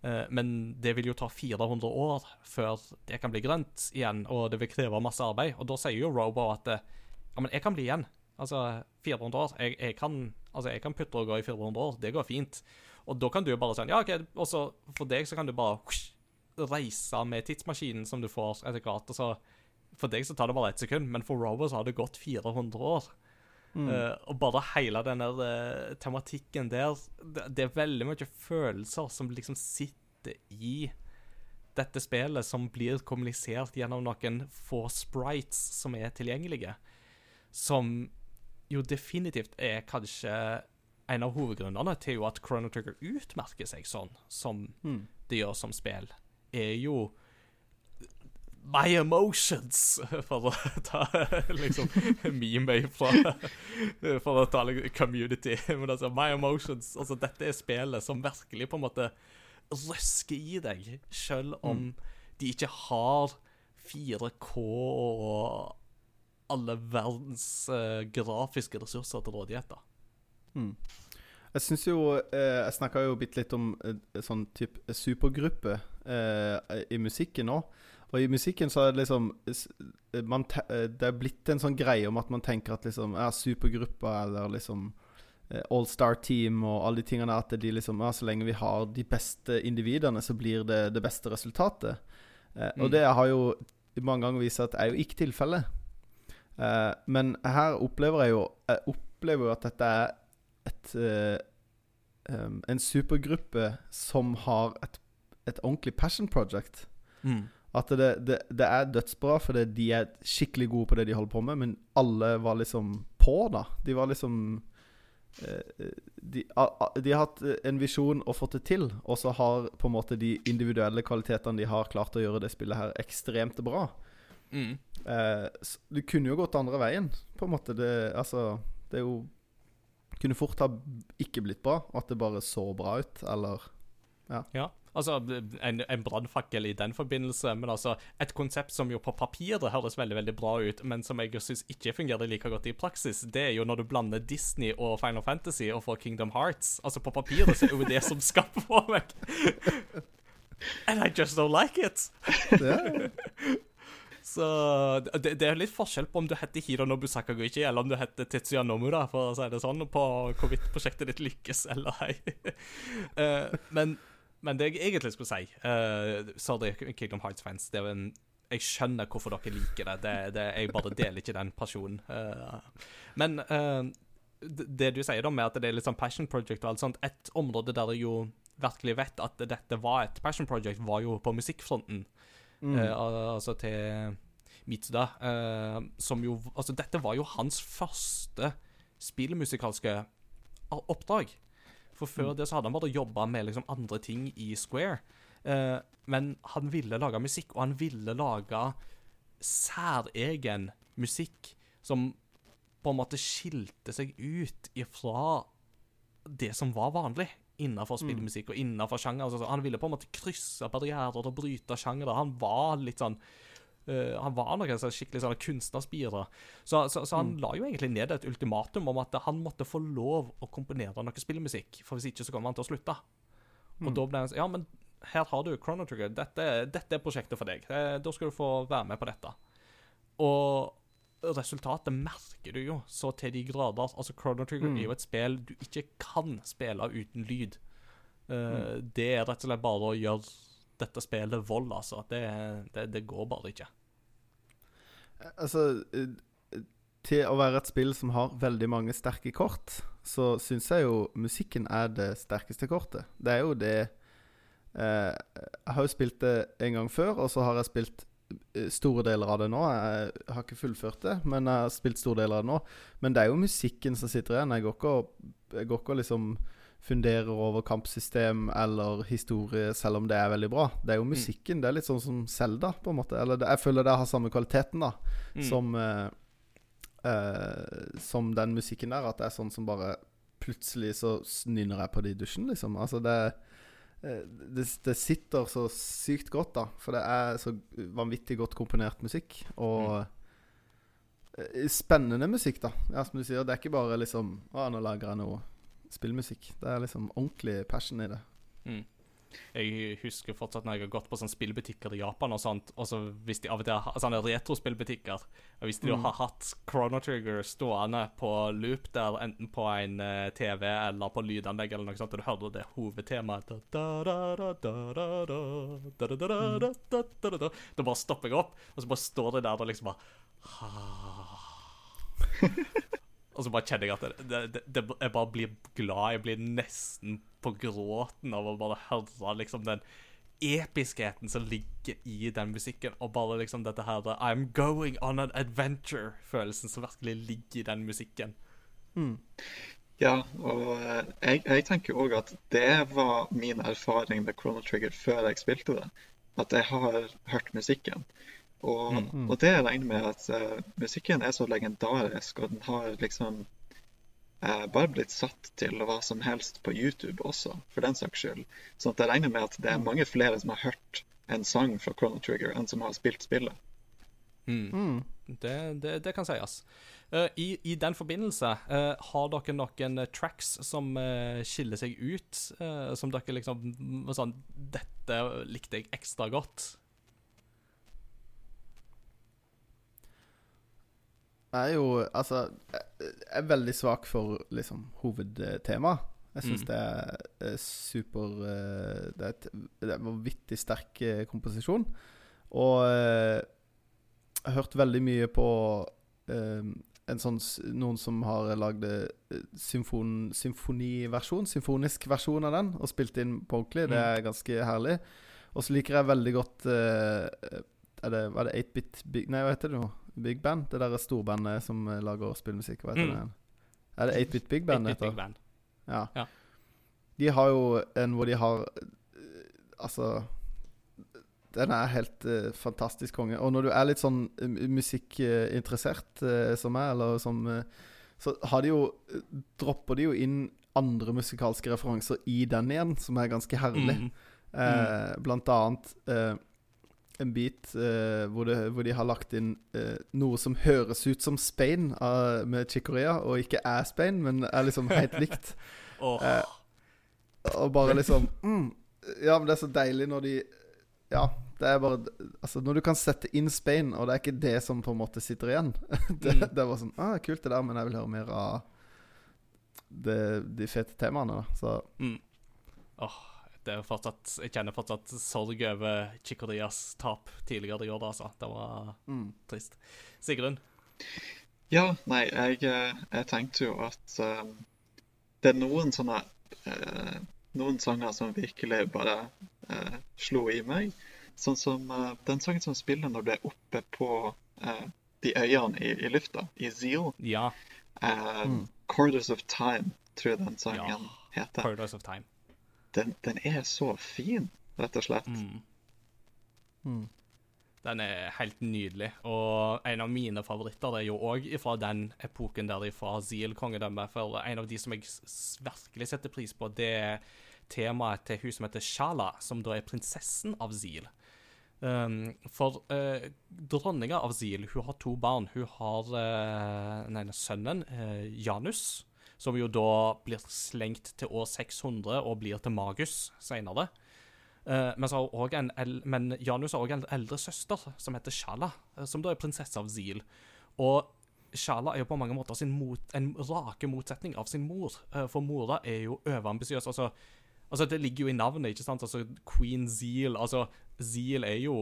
Eh, Men det vil jo ta 400 år før det kan bli grønt igjen, og det vil kreve masse arbeid. Og da sier jo Robo at ja, men jeg kan bli igjen. Altså 400 år. Jeg, jeg, kan, altså, jeg kan putte og gå i 400 år. Det går fint. Og da kan du jo bare sånn Ja, OK, og så for deg så kan du bare husk, reise med tidsmaskinen som du får etter hvert. Og så for deg så tar det bare ett sekund, men for Robo så har det gått 400 år. Eh, og bare hele denne uh, tematikken der det, det er veldig mye følelser som liksom sitter i dette spillet, som blir kommunisert gjennom noen få sprites som er tilgjengelige. Som jo definitivt er kanskje en av hovedgrunnene til jo at Chrono Trigger utmerker seg sånn som det gjør som spill, er jo My emotions, for å ta liksom meme fra For å ta community. Men altså, my emotions Altså, dette er spillet som virkelig på en måte røsker i deg, selv om de ikke har 4K og alle verdens uh, grafiske ressurser til rådighet. da. Jeg syns jo eh, Jeg snakka jo bitte litt om eh, sånn type supergruppe eh, i musikken òg. Og i musikken så er det liksom eh, Det er blitt en sånn greie om at man tenker at liksom ja, supergruppa eller liksom eh, All Star Team og alle de tingene at de liksom ja, Så lenge vi har de beste individene, så blir det det beste resultatet. Eh, Mm. Og det har jo mange ganger vist at er jo ikke tilfellet. Eh, men her opplever jeg jo Jeg opplever jo at dette er et uh, um, En supergruppe som har et, et ordentlig passion project. At det, det, det er dødsbra fordi de er skikkelig gode på det de holder på med, men alle var liksom på, da. De var liksom uh, de, de har hatt en visjon og fått det til, og så har på en måte de individuelle kvalitetene de har klart å gjøre det spillet her ekstremt bra. Mm. Eh, du kunne jo gått andre veien, på en måte. Det, altså, det er jo Kunne fort ha ikke blitt bra, at det bare så bra ut, eller Ja, altså en, en brannfakkel i den forbindelse, men altså et konsept som jo på papiret høres veldig veldig bra ut, men som jeg syns ikke fungerer like godt i praksis, det er jo når du blander Disney og Final Fantasy og får Kingdom Hearts. Altså På papiret så er jo det som skaper for meg. And I just don't like it. Så det, det er litt forskjell på om du heter Hironobu Sakaguchi, eller om du heter Tetsuya Nomura, for å si det sånn, på hvorvidt prosjektet ditt lykkes eller ei. Eh, men, men det jeg egentlig skulle si uh, Sorry, Kingdom Hearts-fans. Det er jo en jeg skjønner hvorfor dere liker det. det, det jeg bare deler ikke den pasjonen. Uh, men uh, det du sier da med at det er litt sånn passion project og alt sånt Et område der jeg jo virkelig vet at dette var et passion project, var jo på musikkfronten. Eh, al- altså til Mitsuda, eh, som jo Altså, dette var jo hans første spillmusikalske oppdrag. For før det så hadde han bare jobba med liksom andre ting i Square. Eh, men han ville lage musikk, og han ville lage særegen musikk som på en måte skilte seg ut ifra det som var vanlig innenfor spillmusikk og innenfor sjanger. Altså, han ville på en måte krysse barrierer og bryte sjangere. Han var litt sånn Uh, han var noen sånn skikkelig sånn kunstnerspire. Så, så, så han la jo egentlig ned et ultimatum om at han måtte få lov å komponere noe spillmusikk, for hvis ikke så kommer han til å slutte. Og da ble han sånn Ja, men her har du Chrono Trigger. Dette, dette er prosjektet for deg. Eh, Da skal du få være med på dette. Og resultatet merker du jo så til de grader. Altså, Chrono Trigger er jo et spill du ikke kan spille uten lyd. Eh, Det er rett og slett bare å gjøre dette spillet vold, altså. Det, det, det går bare ikke. Altså eh, Til å være et spill som har veldig mange sterke kort, så syns jeg jo musikken er det sterkeste kortet. Det er jo det eh, Jeg har jo spilt det en gang før, og så har jeg spilt eh, store deler av det nå. Jeg har ikke fullført det, men jeg har spilt store deler av det nå. Men det er jo musikken som sitter igjen. Jeg går ikke og, jeg går ikke og liksom funderer over kampsystem eller historie, selv om det er veldig bra. Det er jo musikken. Det er litt sånn som Zelda, på en måte. Eller det, jeg føler det har samme kvaliteten, da, Mm. som eh, eh, Som den musikken der. At det er sånn som bare Plutselig så nynner jeg på det i dusjen, liksom. Altså, det eh, det, det sitter så sykt godt, da. For det er så vanvittig godt komponert musikk. Og mm. spennende musikk, da. Ja, som du sier, det er ikke bare liksom Å, nå lager jeg noe spillmusikk. Det er liksom ordentlig passion i det. Mm. Jeg husker fortsatt når jeg har gått på sånne spillbutikker i Japan og sånt, og så hvis de av og til sånne retrospillbutikker og Hvis de mm. har hatt Chrono Trigger stående på loop der, enten på en TV eller på lydanlegg eller noe sånt, og du hører det hovedtemaet Da bare stopper jeg opp, og så bare står det der og liksom bare Og så bare kjenner jeg at jeg bare blir glad. Jeg blir nesten på gråten av å bare høre liksom den episkheten som ligger i den musikken, og bare liksom dette her I'm going on an adventure-følelsen som virkelig ligger i den musikken. Ja, og eh, jeg, jeg tenker òg at det var min erfaring med Chrono Trigger før jeg spilte det. At jeg har hørt musikken. Og, og det regner med at uh, musikken er så legendarisk, og den har liksom bare blitt satt til hva som helst på YouTube også, for den saks skyld. Så jeg regner med at det er mange flere som har hørt en sang fra Chrono Trigger, enn som har spilt spillet. Det, det, det kan sies. Uh, i, I den forbindelse, uh, har dere noen tracks som uh, skiller seg ut? eh, som dere liksom mm, sånn Dette likte jeg ekstra godt. Jeg er jo Altså, jeg er veldig svak for liksom hovedtema. Jeg syns Mm. det er eh, super eh, Det er, et, det er en vanvittig sterk eh, komposisjon. Og jeg har hørt veldig mye på um, en sånn Noen som har lagd symfon, symfoniversjon, symfonisk versjon av den, og spilt inn på ordentlig. Det er ganske herlig. Og så liker jeg veldig godt uh, er det, Var det 8-bit Nei, hva heter det nå? Big Band? Det der storbandet som eh, lager spillmusikk. Hva heter Mm. det? Er det 8-bit Big Band? det big, heter? big band. Ja. Ja. De har jo en hvor de har eh, Altså Den er helt uh, fantastisk konge. Og når du er litt sånn musikkinteressert uh, som meg, eller som uh, Så har de jo Dropper de jo inn andre musikalske referanser i den igjen, som er ganske herlig. Mm. Mm. blant annet en bit eh, hvor, det, hvor de har lagt inn eh, noe som høres ut som Spain eh, med Chicorea, og ikke er Spain, men er liksom helt likt. Åh, Eh, og bare liksom mm, Ja, men det er så deilig når de Ja, det er bare Altså, når du kan sette inn Spain, og det er ikke det som på en måte sitter igjen Det, Mm. det var sånn ah, Kult, det der, men jeg vil høre mer av det, de fete temaene, da. Så mm. Er fortsatt Jeg kjenner fortsatt sorg over Chicorias tap tidligere i år, altså. Det var mm. trist. Sigrun? Ja, nei, jeg, eh, jeg tenkte jo at eh, det er noen sånne uh, Noen sanger som virkelig bare uh, slo i meg. Sånn som uh, den sangen som spiller når du er oppe på eh, de øyene i, i lufta, i Zeal. Ja. Mm. Quarters of Time, tror jeg den sangen Ja. heter. Quarters of Time. Den, den er så fin, rett og slett. Mm. Mm. Den er helt nydelig. Og en av mine favoritter er jo òg fra den epoken der fra Zeal-kongedømmet. For en av de som jeg virkelig setter pris på, det er temaet til hun som heter Shala, som da er prinsessen av Zeal. Um, for uh, dronninga av Zeal hun har to barn. Hun har uh, ene sønnen, uh, Janus, som jo da blir slengt til år 600 og blir til Magus seinere. Eh, men, men Janus har òg en eldre søster som heter Shala, eh, som da er prinsesse av Zeal. Og Shala er jo på mange måter mot, en rake motsetning av sin mor, eh, for mora er jo overambisiøs. Altså, altså, det ligger jo i navnet, ikke sant? Altså, Queen Zeal. Altså, Zeal er jo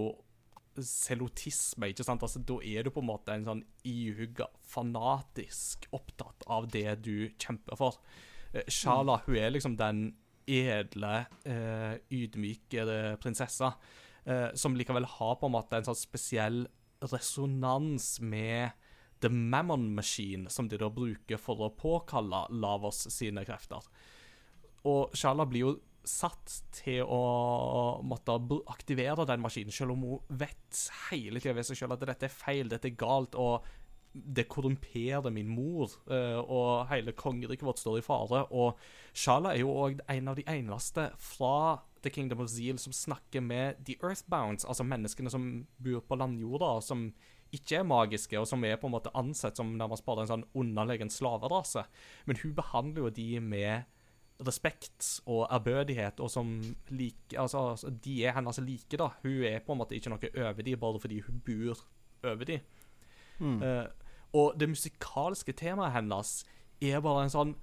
selotisme, ikke sant? Altså, da er du på en måte en sånn ihugga, fanatisk opptatt av det du kjemper for. Eh, Shala, hun er liksom den edle, eh, ydmyke eh, prinsessa, eh, som likevel har på en måte en sånn spesiell resonans med The Mammon Machine, som de da bruker for å påkalle Lavos sine krefter. Og Shala blir jo satt til å måtte aktivere den maskinen, selv om hun vet hele tida ved seg selv at dette er feil, dette er galt, og det korrumperer min mor, eh, og hele kongeriket vårt står i fare. Og Shala er jo òg en av de eneste fra The Kingdom of Zeal som snakker med The Earthbounds, altså menneskene som bor på landjorda, som ikke er magiske, og som er på en måte ansett som nærmest bare en sånn underlegen slaverase. Men hun behandler jo de med respekt og ærbødighet, og som like, altså, altså, de er hennes like, da. Hun er på en måte ikke noe over de, bare fordi hun bor over de. Mm. Uh, og det musikalske temaet hennes er bare en sånn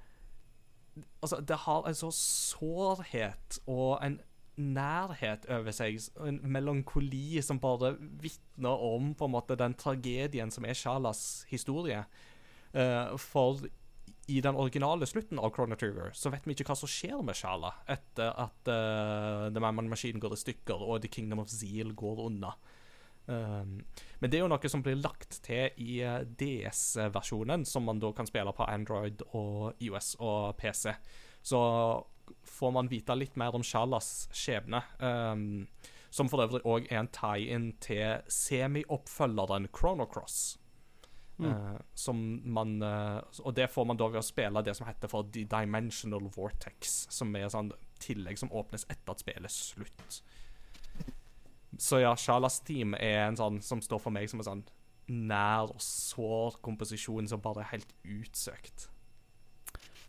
Altså, det har en sånn sårhet og en nærhet over seg, en melankoli som bare vitner om på en måte den tragedien som er Shalas historie. Uh, for i den originale slutten av Chrono Trigger så vet vi ikke hva som skjer med Shala etter at uh, The Mammon Machine går i stykker og The Kingdom of Zeal går unna. Um, men det er jo noe som blir lagt til i eh, DS-versjonen, som man da kan spille på Android og IOS og PC. Så får man vite litt mer om Shalas skjebne. Um, som for øvrig òg er en tie-in til semi-oppfølgeren Chrono Cross. Uh, som man uh, Og det får man da ved å spille det som heter for The Dimensional Vortex, som er sånn tillegg som åpnes etter at spillet er slutt. Så ja, Shalas Team er en sånn som står for meg som en sånn nær og sår komposisjon som bare er helt utsøkt.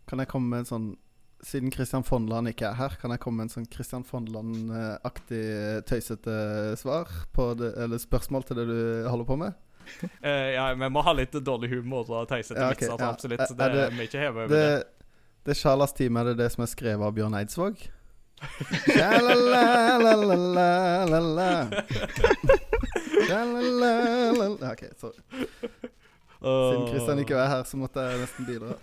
Kan jeg komme med en sånn Siden Christian Fondland ikke er her, kan jeg komme med en sånn Christian Fondland-aktig tøysete svar på det, eller spørsmål til det du holder på med? Eh, ja, vi må ha litt dårlig humor og teisete Ja, okay, vitser, ja. absolutt. Er- Så det er det- er vi ikke hever over Det, det. det Charlas Team, er det det som er skrevet av Bjørn Eidsvåg? OK, sorry. Siden Christian ikke er her, så måtte jeg nesten bidra.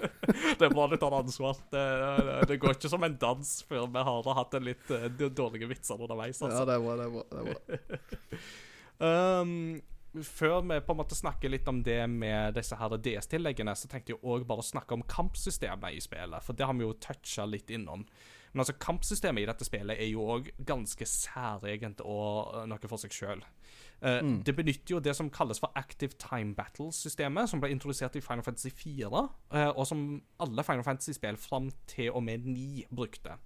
Det er bra du tar ansvar. Det, det, det går ikke som en dans før vi har hatt en litt eh, dårlige vitser underveis. Ja, Altså. det er bra. det er bra, det er bra. Um, før vi på en måte snakker litt om det med disse her DS-tilleggene, så tenkte jeg òg bare å snakke om kampsystemet i spillet, for det har vi jo toucha litt innom. Men altså, kampsystemet i dette spillet er jo òg ganske særegent og uh, noe for seg sjøl. Mm. Det benytter jo det som kalles for Active Time Battle-systemet, som ble introdusert i Final Fantasy 4, eh, og som alle Final Fantasy-spill fram til og med 9 brukte.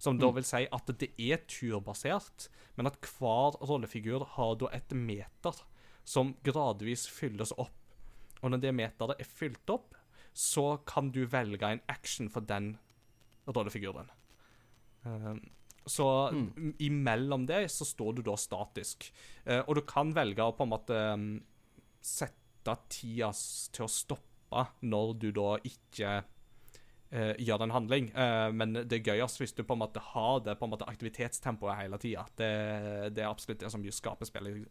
Som da vil si at det er turbasert, men at hver rollefigur har da et meter som gradvis fylles opp. Og når det meteret er fylt opp, så kan du velge en action for den rollefiguren. Um, så mm. imellom det så står du da statisk. Eh, og du kan velge å på en måte um, sette tida til å stoppe når du da ikke eh, gjør en handling. Men det er gøyest hvis du på en måte har det på en måte aktivitetstempoet hele tida. Det, det er absolutt det som skaper spillet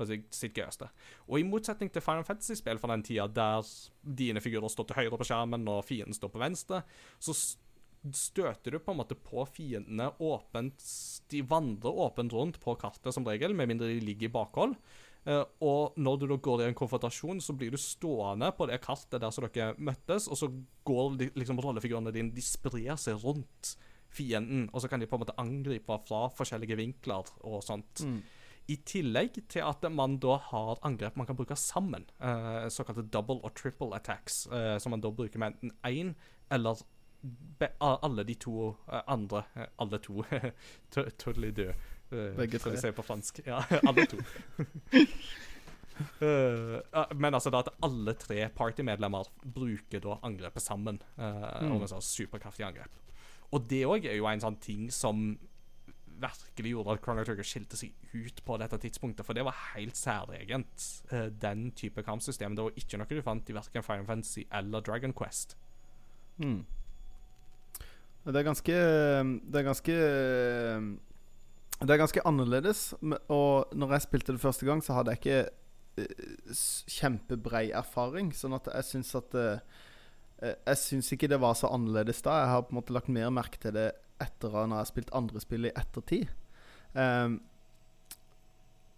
på sitt, gøyeste. Og i motsetning til Final Fantasy-spill fra den tida, der dine figurer står til høyre på skjermen og fienden står på venstre, så støter du på en måte på fiendene åpent De vandrer åpent rundt på kartet som regel, med mindre de ligger i bakhold. Eh, og når du da går i en konfrontasjon, så blir du stående på det kartet der som dere møttes, og så går liksom rollefigurene dine De sprer seg rundt fienden, og så kan de på en måte angripe fra forskjellige vinkler og sånt. I tillegg til at man da har angrep man kan bruke sammen, eh, såkalte double og triple attacks, eh, som man da bruker med enten én eller be, alle de to eh, andre eh, Alle to. Totally do. eh, Begge tre. Skal vi sier på fransk. Ja, alle to. uh, men altså da at alle tre partymedlemmer bruker da angrepet sammen. Uh, Mm. Om en sånn superkraftig angrep. Og det òg er jo en sånn ting som virkelig gjorde at Chrono Trigger skilte seg ut på dette tidspunktet, for det var helt særegent, eh, den type kampsystem. Det var ikke noe du fant i verken Fire Fantasy eller Dragon Quest. Mm. Det er ganske Det er ganske Det er ganske annerledes. Og når jeg spilte det første gang, så hadde jeg ikke eh, kjempebrei erfaring. Sånn at jeg syns at eh, eh, Jeg syns ikke det var så annerledes da. Jeg har på en måte lagt mer merke til det etter at jeg har spilt andre spill i ettertid. Um,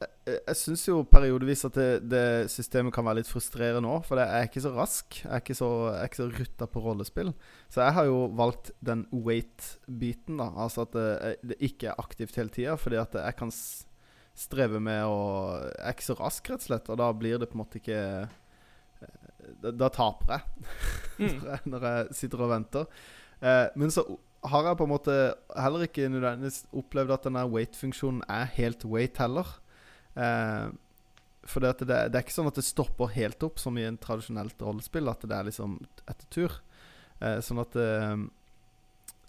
jeg jeg syns jo periodevis at det, det systemet kan være litt frustrerende òg, for jeg er ikke så rask. Jeg er ikke så, jeg er ikke så rutta på rollespill. Så jeg har jo valgt den wait-biten, da. Altså at det, det ikke er aktivt hele tida, fordi at jeg kan streve med å Jeg er ikke så rask, rett og slett, og da blir det på en måte ikke Da, da taper jeg jeg når jeg sitter og venter. Eh, men så har jeg på en måte heller ikke nødvendigvis opplevd at denne wait-funksjonen er helt wait heller. Eh, for det, at det, det er ikke sånn at det stopper helt opp som i en tradisjonelt rollespill, at det er liksom etter tur. Eh, sånn at eh,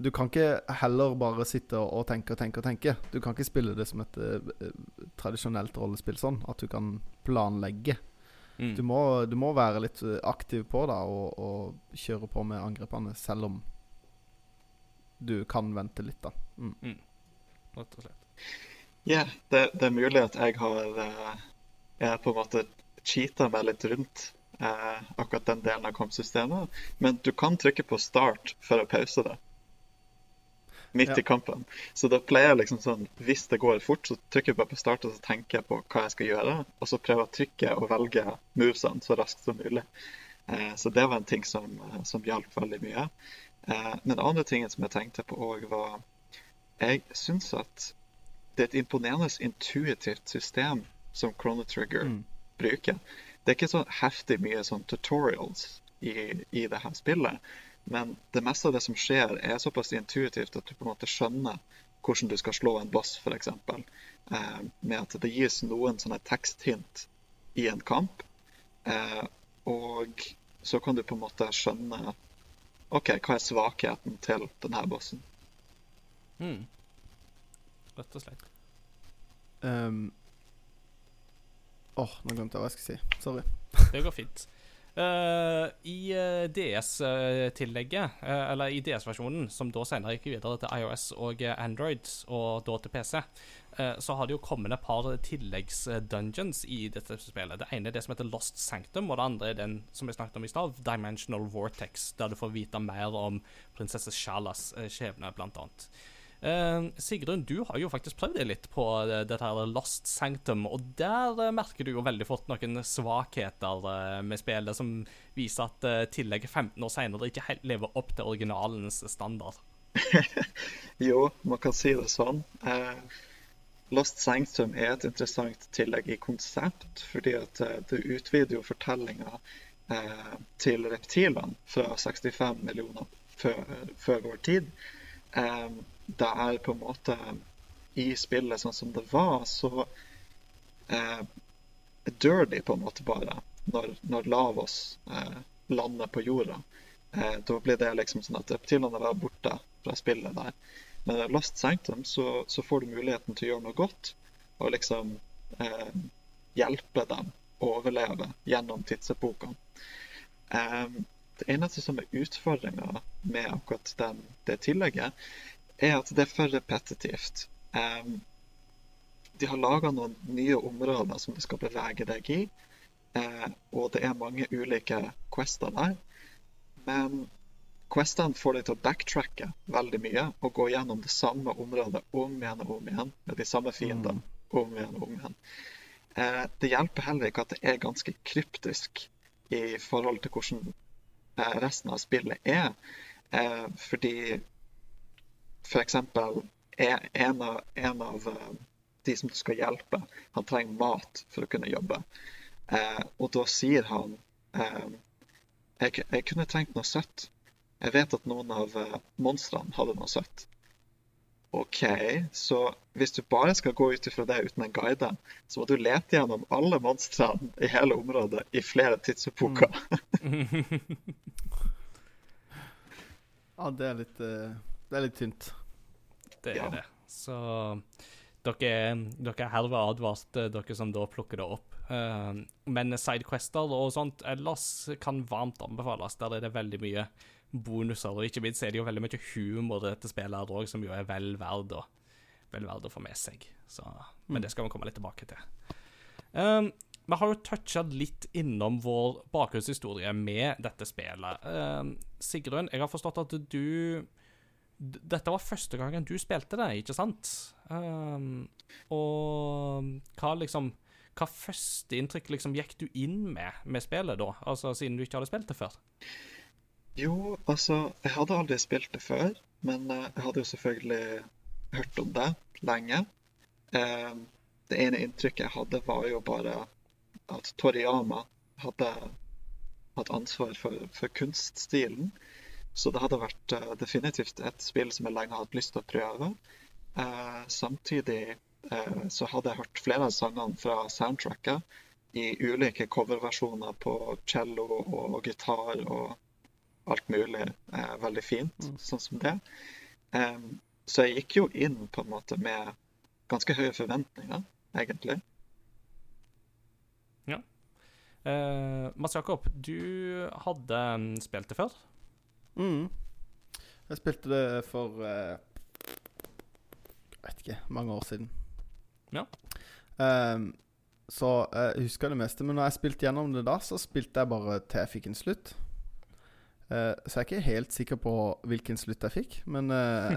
du kan ikke heller bare sitte og, tenke og tenke og tenke. Du kan ikke spille det som et eh, tradisjonelt rollespill sånn, at du kan planlegge. Mm. Du må, du må være litt aktiv på da og, og kjøre på med angrepene, selv om du kan vente litt, da. Mm. Rett og slett. Ja, det, det er mulig at jeg har uh, Jeg på en måte cheata meg litt rundt uh, akkurat den delen av kampsystemet. Men du kan trykke på start for å pause det. Midt Ja. i kampen. Så da pleier jeg liksom sånn Hvis det går fort, så trykker jeg bare på start, og så tenker jeg på hva jeg skal gjøre. Og så prøver jeg å trykke og velge movesene så raskt som mulig. Eh, så det var en ting som, eh, som hjalp veldig mye. Eh, men den andre tingen som jeg tenkte på òg, var Jeg syns at det er et imponerende intuitivt system som Chrono Trigger Mm. bruker. Det er ikke så heftig mye sånn tutorials i, i det her spillet, men det meste av det som skjer, er såpass intuitivt at du på en måte skjønner hvordan du skal slå en boss, f.eks. Eh, med at det gis noen sånne teksthint i en kamp, eh, og så kan du på en måte skjønne OK, hva er svakheten til denne bossen? Mm. Rett og slett. Um, Åh, nå glemte jeg hva jeg skulle si. Sorry. Det går fint. Eh, I eh, DS-tillegget, uh, eller i DS-versjonen, som da senere gikk videre til iOS og Android, og da til PC, uh, så har det jo kommet et par tilleggs-dungeons i dette spillet. Det ene er det som heter Lost Sanctum, og det andre er den som vi snakket om i stad, Dimensional Vortex, der du får vite mer om prinsesse Shalas skjebne, blant annet. Eh, Sigrun, du har jo faktisk prøvd deg litt på eh, dette her Lost Sanctum, og der eh, merker du jo veldig fort noen svakheter med spillet som viser at tillegget 15 år senere ikke helt lever opp til originalens standard. Jo, man kan si det sånn. Lost Sanctum er et interessant tillegg i konsept, fordi at det utvider jo fortellinga til reptilene fra 65 millioner før, før vår tid. Eh, det er på en måte I spillet sånn som det var, så eh, de på en måte bare når, når Lavos eh, lander på jorda. Eh, da blir det liksom sånn at reptilene er borte fra spillet der. Men i Lost Sanctum så, så får du muligheten til å gjøre noe godt, og liksom eh, hjelpe dem å overleve gjennom tidsepokene. Eh, det eneste som er utfordringa med akkurat den, det tillegget, er at det er for repetitivt. Um, de har laga noen nye områder som du skal bevege deg i, uh, og det er mange ulike quester der. Men Questene får deg til å backtracke veldig mye og gå gjennom det samme området om igjen og om igjen med de samme fiendene om igjen og om igjen. Uh, det hjelper heller ikke at det er ganske kryptisk i forhold til hvordan eh, resten av spillet er. Eh, fordi eksempel er en av, en av eh, de som du skal hjelpe, han trenger mat for å kunne jobbe. Eh, og da sier han eh, jeg, jeg kunne trengt noe søtt. Jeg vet at noen av eh, monstrene hadde noe søtt. OK, så hvis du bare skal gå ut ifra det uten en guide, så må du lete gjennom alle monstrene i hele området i flere tidsepoker. Ja, det er litt eh, Det er litt tynt. Det er Ja. det. Så dere, dere er herved advart, eh, dere som da plukker det opp. Eh, men sidequester og sånt ellers kan varmt anbefales. Der er det veldig mye bonuser, og ikke minst er det jo veldig mye humor i dette spillet her òg, som jo er vel verd å, vel verd å få med seg. Så, men det skal vi komme litt tilbake til. Um, vi har jo toucha litt innom vår bakgrunnshistorie med dette spillet. Um, Sigrun, jeg har forstått at du Dette var første gangen du spilte det, ikke sant? Um, og hva liksom Hva førsteinntrykk liksom gikk du inn med med spillet da? Altså siden du ikke hadde spilt det før? Jo, altså, jeg hadde aldri spilt det før, men eh, jeg hadde jo selvfølgelig hørt om det lenge. Eh, det ene inntrykket jeg hadde, var jo bare at Toriyama hadde hatt ansvar for, for kunststilen. Så det hadde vært eh, definitivt et spill som jeg lenge hadde hatt lyst til å prøve. Eh, samtidig eh, så hadde jeg hørt flere av sangene fra soundtracket i ulike coverversjoner på cello og gitar og alt mulig eh, veldig fint, sånn som det. Um, så jeg gikk jo inn på en måte med ganske høye forventninger, egentlig. Uh, Mats Jakob, du hadde spilt det før? Mm. Jeg spilte det for uh, Jeg vet ikke mange år siden. Ja. Um, så jeg jeg husker det meste. Men når jeg spilte gjennom det da, så spilte jeg bare til jeg fikk en slutt. Uh, så jeg er ikke helt sikker på hvilken slutt jeg fikk. Men uh,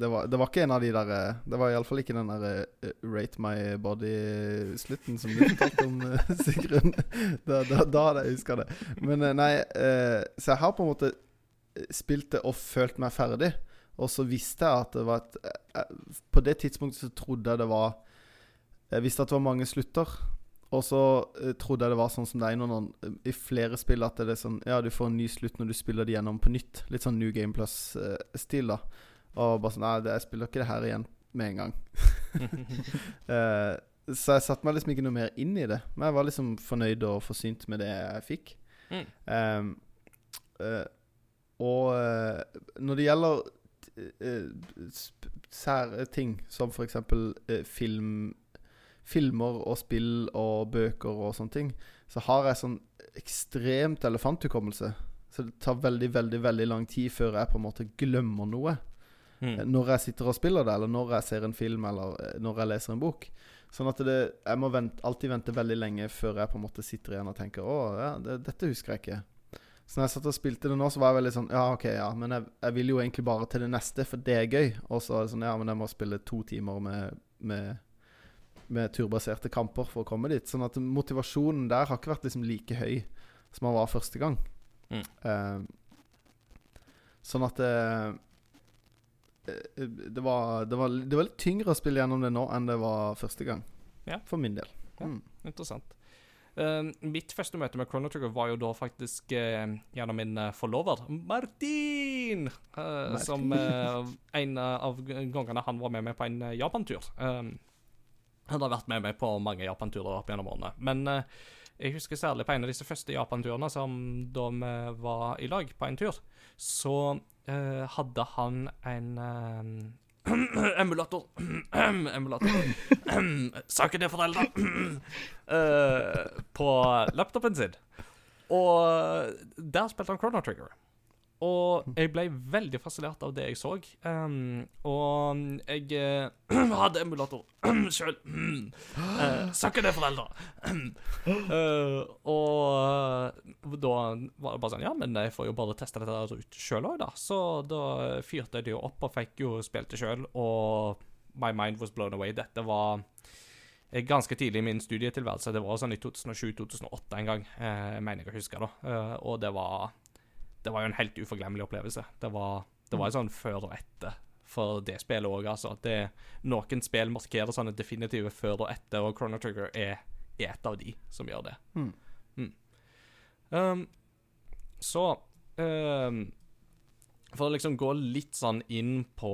det, var, det var ikke en av de der eh, Det var iallfall ikke den der eh, Rate my body-slutten som du fortalte om, eh, Sigrun. Da, da, da hadde jeg huska det. Men eh, nei, eh, så jeg har på en måte spilt det og følt meg ferdig. Og så visste jeg at det var et eh, På det tidspunktet så trodde jeg det var Jeg visste at det var mange slutter. Og så eh, trodde jeg det var sånn som det er i noen i flere spill, at det er sånn Ja, du får en ny slutt når du spiller det gjennom på nytt. Litt sånn New Game Plus-stil, da. Og bare sånn Nei, jeg spiller ikke det her igjen med en gang. Eh, så jeg satte meg liksom ikke noe mer inn i det. Men jeg var liksom fornøyd og forsynt med det jeg fikk. Mm. Um, eh, og eh, når det gjelder uh, sære ting, som f.eks. Film filmer og spill og bøker og sånne ting, så har jeg sånn ekstremt elefanthukommelse. Så det tar veldig, veldig veldig lang tid før jeg på en måte glemmer noe. Mm. Når jeg sitter og spiller det, eller når jeg ser en film, eller eh, når jeg leser en bok. Sånn at det, jeg må vente, alltid vente veldig lenge før jeg på en måte sitter igjen og tenker Å, ja, det, dette husker jeg ikke. Så når jeg satt og spilte det nå, så var jeg veldig sånn Ja, OK, ja, men jeg, jeg vil jo egentlig bare til det neste, for det er gøy. Og så er det sånn Ja, men jeg må spille to timer med, med med turbaserte kamper for å komme dit. Sånn at motivasjonen der har ikke vært liksom like høy som han var første gang. Mm. Eh, sånn at det, eh, det, var, det, var, det var litt tyngre å spille gjennom det nå enn det var første gang. Ja. For min del. Ja. Mm. Interessant. Eh, mitt første møte med Chrono Trigger var jo da faktisk uh, gjennom min eh, forlover, Martin! eh, Som eh, en av gangene han var med meg på en japantur. Um, han har vært med meg på mange Japan-turer opp gjennom årene. Men jeg husker særlig på en av disse første Japan-turene som da vi var i lag på en tur, så hadde han en emulator Emulator. Saken er foreldre. eh, på laptopen sin. Og der spilte han Chrono Trigger. Og jeg ble veldig fascinert av det jeg så. Um, og jeg uh, hadde emulator sjøl. uh, Søkker det, foreldre! Uh, og da var det bare sånn Ja, men jeg får jo bare teste dette ut sjøl òg, da. Så da fyrte jeg det jo opp og fikk jo spilt det sjøl, og my mind was blown away. Dette var eh, ganske tidlig i min studietilværelse. Det var sånn i 2007-2008 en gang, jeg mener jeg å huske. da. Eh, og det var det var jo en helt uforglemmelig opplevelse. Det var, det var jo sånn før og etter for det spillet òg, altså. Det, noen spill markerer sånne definitive før og etter, og Chrono Trigger er, er et av de som gjør det. Mm. Mm. Um, så um, For å liksom gå litt sånn inn på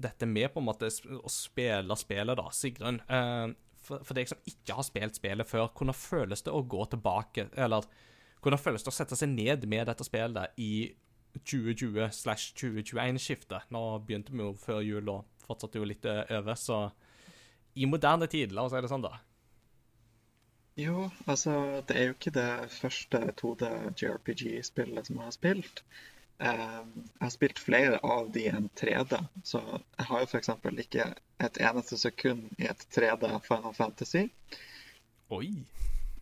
dette med på en måte å spille spillet, da, Sigrun. eh, for, for deg som ikke har spilt spillet før, hvordan føles det å gå tilbake Eller hvordan føles det å sette seg ned med dette spillet i 2020-2021-skiftet? Nå begynte vi jo før jul og fortsatte jo litt eh, over, så i moderne tid, la oss si det sånn, da. Jo, altså, det er jo ikke det første 2D JRPG-spillet som jeg har spilt. Eh, jeg har spilt flere av de enn 3D, så jeg har jo f.eks. ikke et eneste sekund i et 3D Final Fantasy. Oi.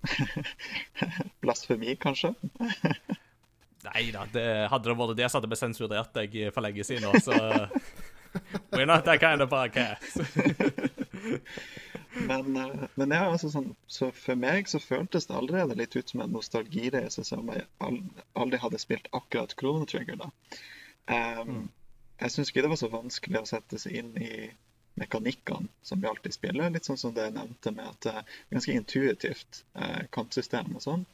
Blasfemi, kanskje? Nei da, det, hadde det vært det, så hadde vi sensurert deg for lenge siden. Så we're not that kind of podcast. Men, eh, men ja, altså sånn, så for meg så føltes det allerede litt ut som en nostalgireise, som jeg aldri hadde spilt akkurat Chrono Trigger, da. Um, Jeg syns ikke det var så vanskelig å sette seg inn i mekanikkene som gjaldt i spillet. Litt sånn som det jeg nevnte med at det er ganske intuitivt eh, kampsystem og sånn.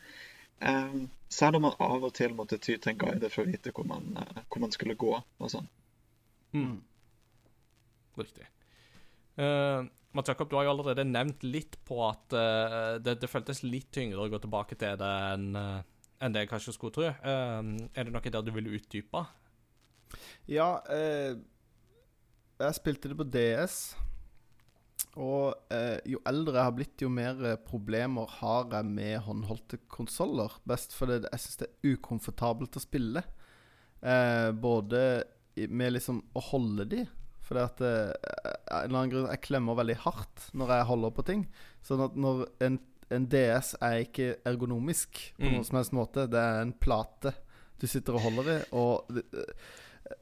Eh, selv om man av og til måtte ty til en guide for å vite hvor man, eh, hvor man skulle gå og sånn. Mm. Riktig. Uh, Mats Jakob, du har jo allerede nevnt litt på at uh, det, det føltes litt tyngre å gå tilbake til det enn uh, en det jeg kanskje skulle tro. Uh, er det noe der du vil utdype? Ja, eh, jeg spilte det på DS. Og eh, jo eldre jeg har blitt, jo mer eh, problemer har jeg med håndholdte konsoller. Best fordi jeg syns det er ukomfortabelt å spille. Eh, både med liksom å holde de. Fordi at eh, av en eller annen grunn Jeg klemmer veldig hardt når jeg holder på ting. Sånn at når en, en DS er ikke ergonomisk på Mm. noen som helst måte. Det er en plate du sitter og holder i. Og det,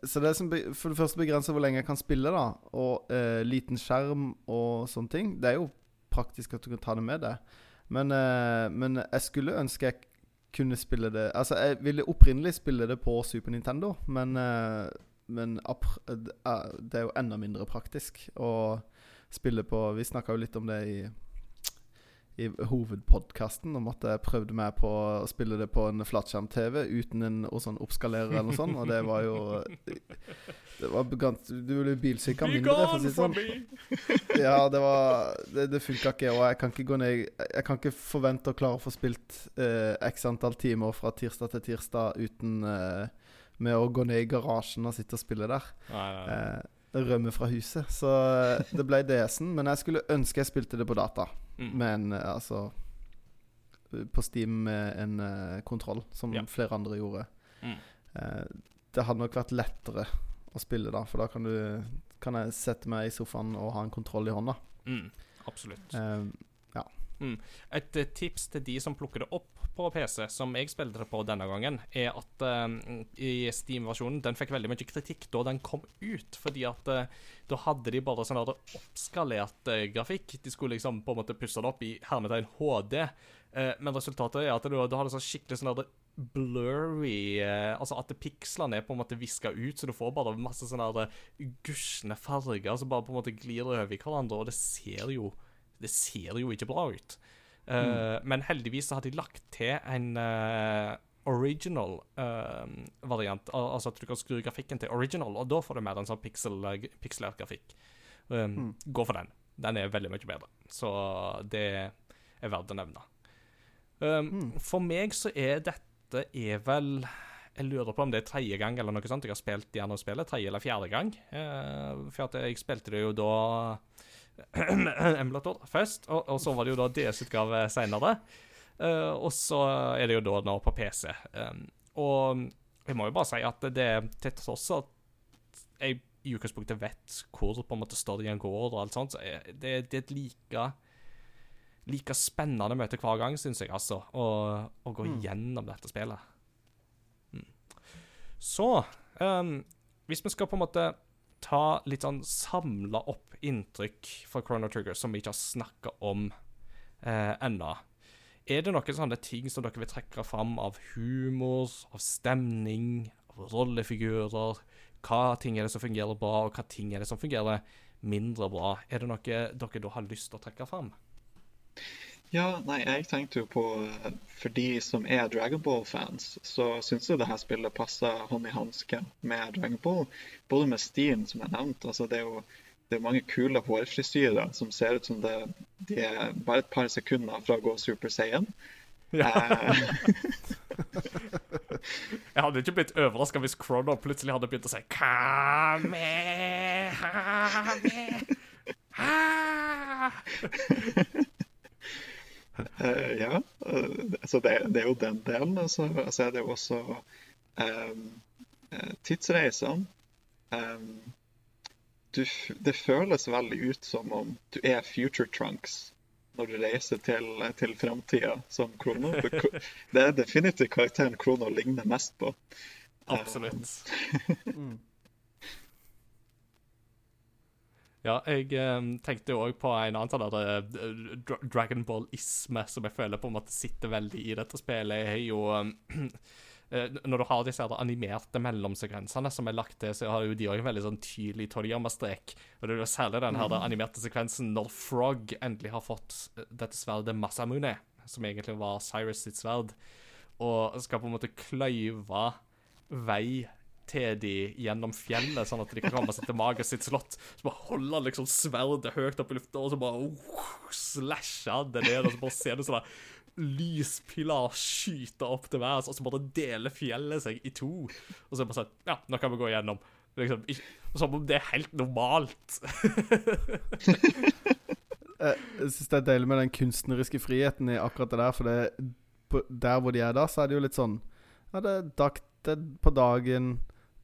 så det som for det første begrenser hvor lenge jeg kan spille, da. Og eh, liten skjerm og sånne ting. Det er jo praktisk at du kan ta det med deg. Men, eh, men jeg skulle ønske jeg kunne spille det Altså, jeg ville opprinnelig spille det på Super Nintendo, men, eh, men er- det er jo enda mindre praktisk å spille på Vi snakka jo litt om det i i hovedpodkasten om at jeg prøvde meg på å spille det på en flatskjerm-TV uten en sånn oppskalerer eller noe sånt, og det var jo Det var gans, Du ville bilsyke av mindre, for å si det sånn. Ja, det var Det, det funka ikke, og jeg kan ikke gå ned Jeg kan ikke forvente å klare å få spilt eh, x antall timer fra tirsdag til tirsdag uten eh, med å gå ned i garasjen og sitte og spille der. Nei, nei, nei. Eh, rømme fra huset. Så eh, det ble DS-en. Men jeg skulle ønske jeg spilte det på data. Mm. Men eh, altså På Steam med en uh, kontroll, som Ja. flere andre gjorde. Mm. Uh, det hadde nok vært lettere å spille da, for da kan du Kan jeg sette meg i sofaen og ha en kontroll i hånda. Mm, absolutt. Eh, Et eh, tips til de som plukker det opp på PC, som jeg spilte det på denne gangen, er at uh, i Steam-versjonen Den fikk veldig mye kritikk da den kom ut, fordi at uh, da hadde de bare sånn der oppskalert uh, grafikk. De skulle liksom på en måte pusse det opp i hermetegn HD, men resultatet er at du, du har det sånn skikkelig sånn der blurry Altså at pikslene er på en måte viska ut, så du får bare masse sånne gusjende farger som bare på en måte glir over i hverandre, og det ser jo det ser jo ikke bra ut. Eh, Men heldigvis så har de lagt til en uh, original uh, variant. Al altså at du kan skru grafikken til original, og da får du mer en sånn pixel, pixelert grafikk. Um, Gå for den. Den er veldig mye bedre. Så det er verdt å nevne. Um, For meg så er dette er vel Jeg lurer på om det er tredje gang eller noe sånt jeg har spilt gjennom spillet. Tredje eller fjerde gang. For at jeg spilte det jo da emulator først, og, og så var det jo da DS-utgave seinere. og så er det jo da nå på PC. Um, og jeg må jo bare si at det til tross at jeg i utgangspunktet vet hvor på en måte storyen går, og alt sånt, så jeg, det, det er et like like spennende møte hver gang, syns jeg, altså, å, å gå gjennom dette spillet. Mm. Så um, Hvis vi skal på en måte ta litt sånn samla opp inntrykk fra Chrono Trigger som vi ikke har snakka om eh, ennå. Er det noen sånne ting som dere vil trekke fram av humor, av stemning, av rollefigurer? Hva ting er det som fungerer bra, og hva ting er det som fungerer mindre bra? Er det noe dere da har lyst til å trekke fram? Ja, nei, jeg tenkte jo på eh, For de som er Dragon Ball-fans, så syns jeg det her spillet passer hånd i hanske med Dragon Ball. Både med stien, som jeg nevnte. Altså, det er jo det er mange kule hårfrisyrer som ser ut som det, de er bare et par sekunder fra å gå Super Saiyan. Ja. Jeg hadde ikke blitt overraska hvis Crono plutselig hadde begynt å si Kamehameha. Eh, ja, eh, så det, det er jo den delen. Og så altså, er det jo også um, tidsreisene. Um, du, det føles veldig ut som om du er Future Trunks når du reiser til, til framtida som Krono. Det, er definitivt karakteren Krono ligner mest på. Absolutt. Ja, jeg eh, tenkte òg på en annen sånn eh, Dra Dragon Ball-isme som jeg føler på en måte sitter veldig i dette spillet. er jo eh, Når du har disse her animerte mellomsekvensene som er lagt til, så har jo de òg en veldig sånn tydelig Toriyama-strek. Og det er jo særlig den her animerte sekvensen når Frog endelig har fått eh, dette sverdet Masamune, som egentlig var Cyrus sitt sverd, og skal på en måte kløyve vei til de gjennom fjellet, sånn at de kan komme seg til Magus sitt slott. Så bare holde liksom sverdet høyt opp i lufta, og så bare uh, slashe det ned, og så bare ser du sånne lyspilar skyte opp til værs, og så bare deler fjellet seg i to. Og så bare sånn Ja, nå kan vi gå gjennom. Liksom, som om det er helt normalt. Eh, Jeg syns det er deilig med den kunstneriske friheten i akkurat det der. For det, der hvor de er da, så er det jo litt sånn Ja, det er, dag, det på dagen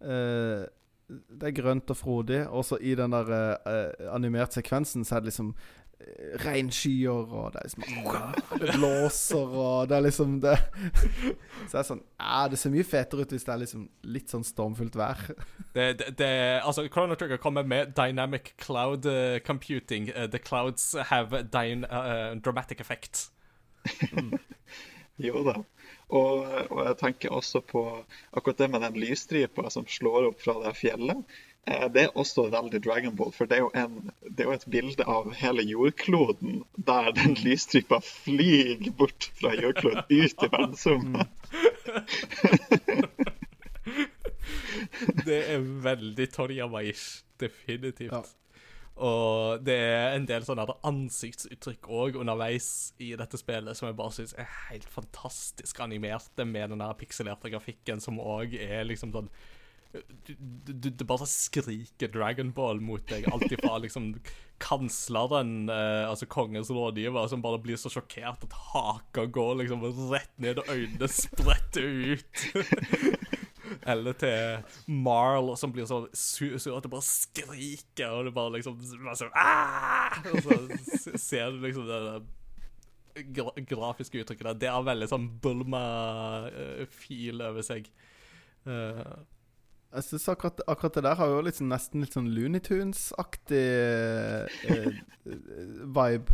eh, Det er grønt og frodig. Og så i den der uh, animert sekvensen så er det liksom eh, Regnskyer, og det er liksom Det blåser, og det er liksom det Så det er sånn Ja, det ser mye fetere ut hvis det er liksom litt sånn stormfullt vær. Det, det, det, altså, Chrono Trigger kommer med dynamic cloud uh, computing. Uh, the clouds have dyn, uh, dramatic effect. Jo da. Og, og jeg tenker også på akkurat det med den lysstripa som slår opp fra det fjellet. Eh, Det er også veldig Dragon Ball, for det er jo, en, det er jo et bilde av hele jordkloden der den lysstripa flyr bort fra jordkloden ut i verdensrommet. Det er veldig Toriyama-ish. Definitivt. Ja. Og det er en del sånne ansiktsuttrykk òg underveis i dette spillet som jeg bare syns er helt fantastisk animerte, med den der pikselerte grafikken som òg er liksom sånn du, bare skriker Dragon Ball mot deg. Alt ifra liksom kansleren, eh, altså kongens rådgiver, som bare blir så sjokkert at haka går liksom rett ned, og øynene spretter ut. Eller til Marl, som blir sånn sur, sur at det bare skriker, og det bare liksom så, «Ah!» Og så ser du liksom det gra grafiske uttrykket der. Det har veldig sånn Bulma-fil over seg. Uh, Jeg synes akkurat, akkurat det der har jo liksom nesten litt sånn Looney Tunes-aktig eh, eh, vibe.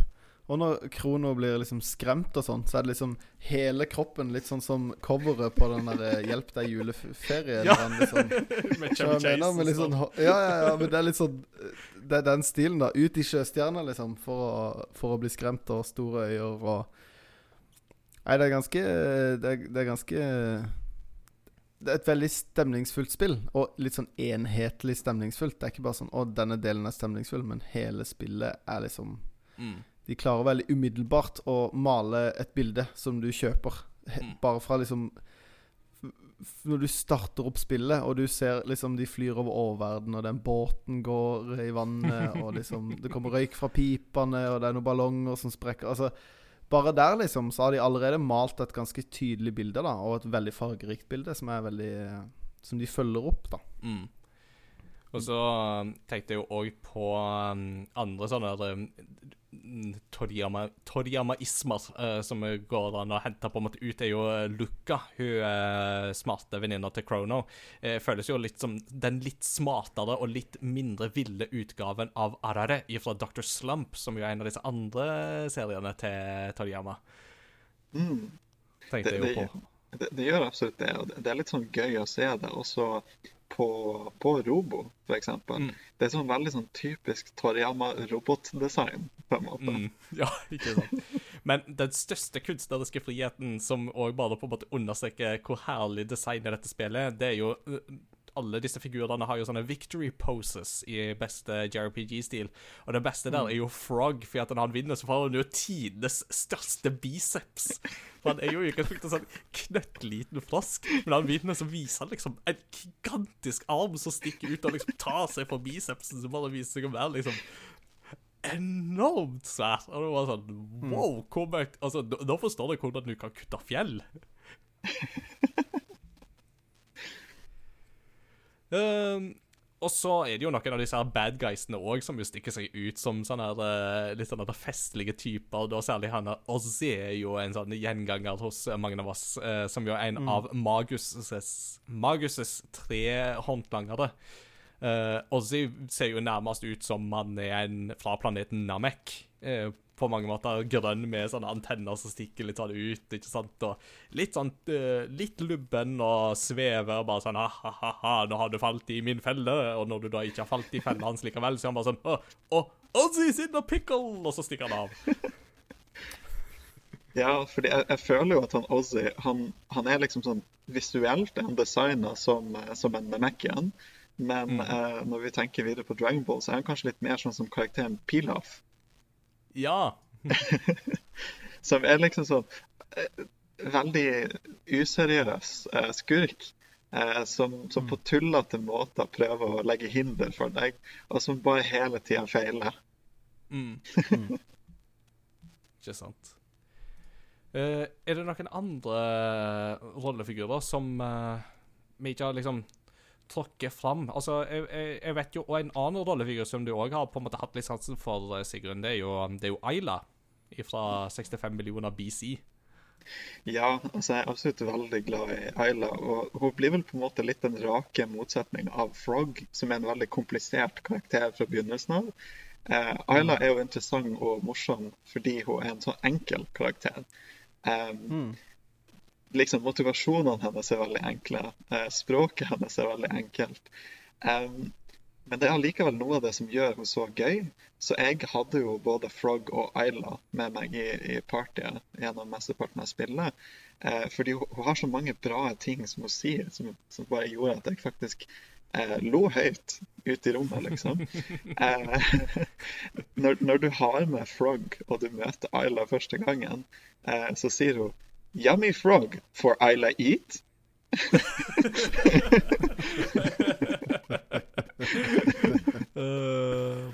Og når Krono blir liksom skremt og sånn, så er det liksom hele kroppen litt sånn som coveret på den der eh, 'Hjelp deg juleferie'. Ja. liksom, med Chevy Chase og sånn, sånn. ja, ja, ja, men det er litt sånn eh, Det er den stilen, da. Ut i sjøstjerna, liksom, for å, for å bli skremt og store øyer og Nei, det er ganske Det er, det er ganske det er et veldig stemningsfullt spill, og litt sånn enhetlig stemningsfullt. Det er ikke bare sånn 'Å, denne delen er stemningsfull', men hele spillet er liksom Mm. De klarer veldig umiddelbart å male et bilde som du kjøper. Mm. Bare fra liksom Når du starter opp spillet, og du ser liksom de flyr over oververden, og den båten går i vannet, og liksom Det kommer røyk fra pipene, og det er noen ballonger som sprekker Altså bare der, liksom, så har de allerede malt et ganske tydelig bilde, da, og et veldig fargerikt bilde, som er veldig Som de følger opp, da. Mm. Og så um, tenkte jeg jo òg på um, andre sånne um, Toriyama- Toriyama-ismer eh, som går an å hente på en måte ut, er jo Luka, Luca, hun eh, smarte venninna til Krono. Eh, føles jo litt som den litt smartere og litt mindre ville utgaven av Arare fra Dr. Slump, som jo er en av disse andre seriene til Toriyama. Mm. Tenkte Det, jeg jo det, på. det, det gjør absolutt det. og det- Det er litt sånn gøy å se det. Også på, på Robo, eksempel. Mm. Det er sånn veldig sånn typisk Toriyama-robotdesign, på en måte. Mm, ja, ikke sant. Men den største kunstneriske friheten, som òg bare på en måte understreker hvor herlig design er dette spillet, det er jo uh, alle disse figurene har jo sånne victory poses i beste JRPG-stil. Og det beste der er jo Frog, for når han vinner, så får han jo tidenes største biceps. For han er jo i utgangspunktet en sånn knøttliten flask, men når han vinner, så viser han liksom en gigantisk arm som stikker ut og liksom tar seg for bicepsen, som bare viser seg å være liksom enormt svært. Og det var sånn Wow, hvor mye Altså, nå forstår jeg hvordan du kan kutte fjell. um, og så er det jo noen av disse her bad guysene òg som jo stikker seg ut som sånne her, eh, litt sånne festlige typer. Da særlig han Ozzy er jo en sånn gjenganger hos eh, mange av oss, eh, som jo er en av Magus' Magus' tre håndlangere. Eh, Ozzy ser jo nærmest ut som han er en fra planeten Namek. Eh, på mange måter grønn med sånne antenner som stikker litt sånn ut. ikke sant? Og litt sånn uh, litt lubben og svever bare sånn ha-ha-ha, nå har du falt i min felle. Og når du da ikke har falt i fella hans likevel, så er han bare sånn Å, oh, Ozzy's in the pickle! Og så stikker han av. Ja, fordi jeg, jeg føler jo at han Ozzy han, han er liksom sånn visuelt er han designa som, eh, som en Namekian. Men eh, når vi tenker videre på Dragon Ball, så er han kanskje litt mer sånn som karakteren Pilaf. Ja. Som er liksom sånn eh, veldig useriøs eh, skurk. Eh, som, som på tullete måter prøver å legge hinder for deg, og som bare hele tida feiler. Mm. Ikke sant. Eh, er det noen andre rollefigurer som eh, vi ikke har liksom tråkket fram? Altså, jeg, jeg, jeg vet jo Og en annen rollefigur som du òg har på en måte hatt litt sansen for, eh, Sigrun, det er jo, det er jo Ayla fra 65 millioner BC. Ja, altså jeg er absolutt veldig glad i Ayla. Og hun blir vel på en måte litt den rake motsetning av Frog, som er en veldig komplisert karakter fra begynnelsen av. Eh, Ayla er jo interessant og morsom fordi hun er en så enkel karakter. Um, liksom Motivasjonene hennes er veldig enkle. Eh, språket hennes er veldig enkelt. Um, men det er allikevel noe av det som gjør henne så gøy. Så jeg hadde jo både Frog og Ayla med meg i, i partyet gjennom mesteparten av spillet. Eh, fordi hun, hun har så mange bra ting som hun sier, som, som bare gjorde at jeg faktisk eh, lo høyt ute i rommet, liksom. eh, når, når du har med Frog, og du møter Ayla første gangen, eh, så sier hun Yummy frog, for Isla eat? uh,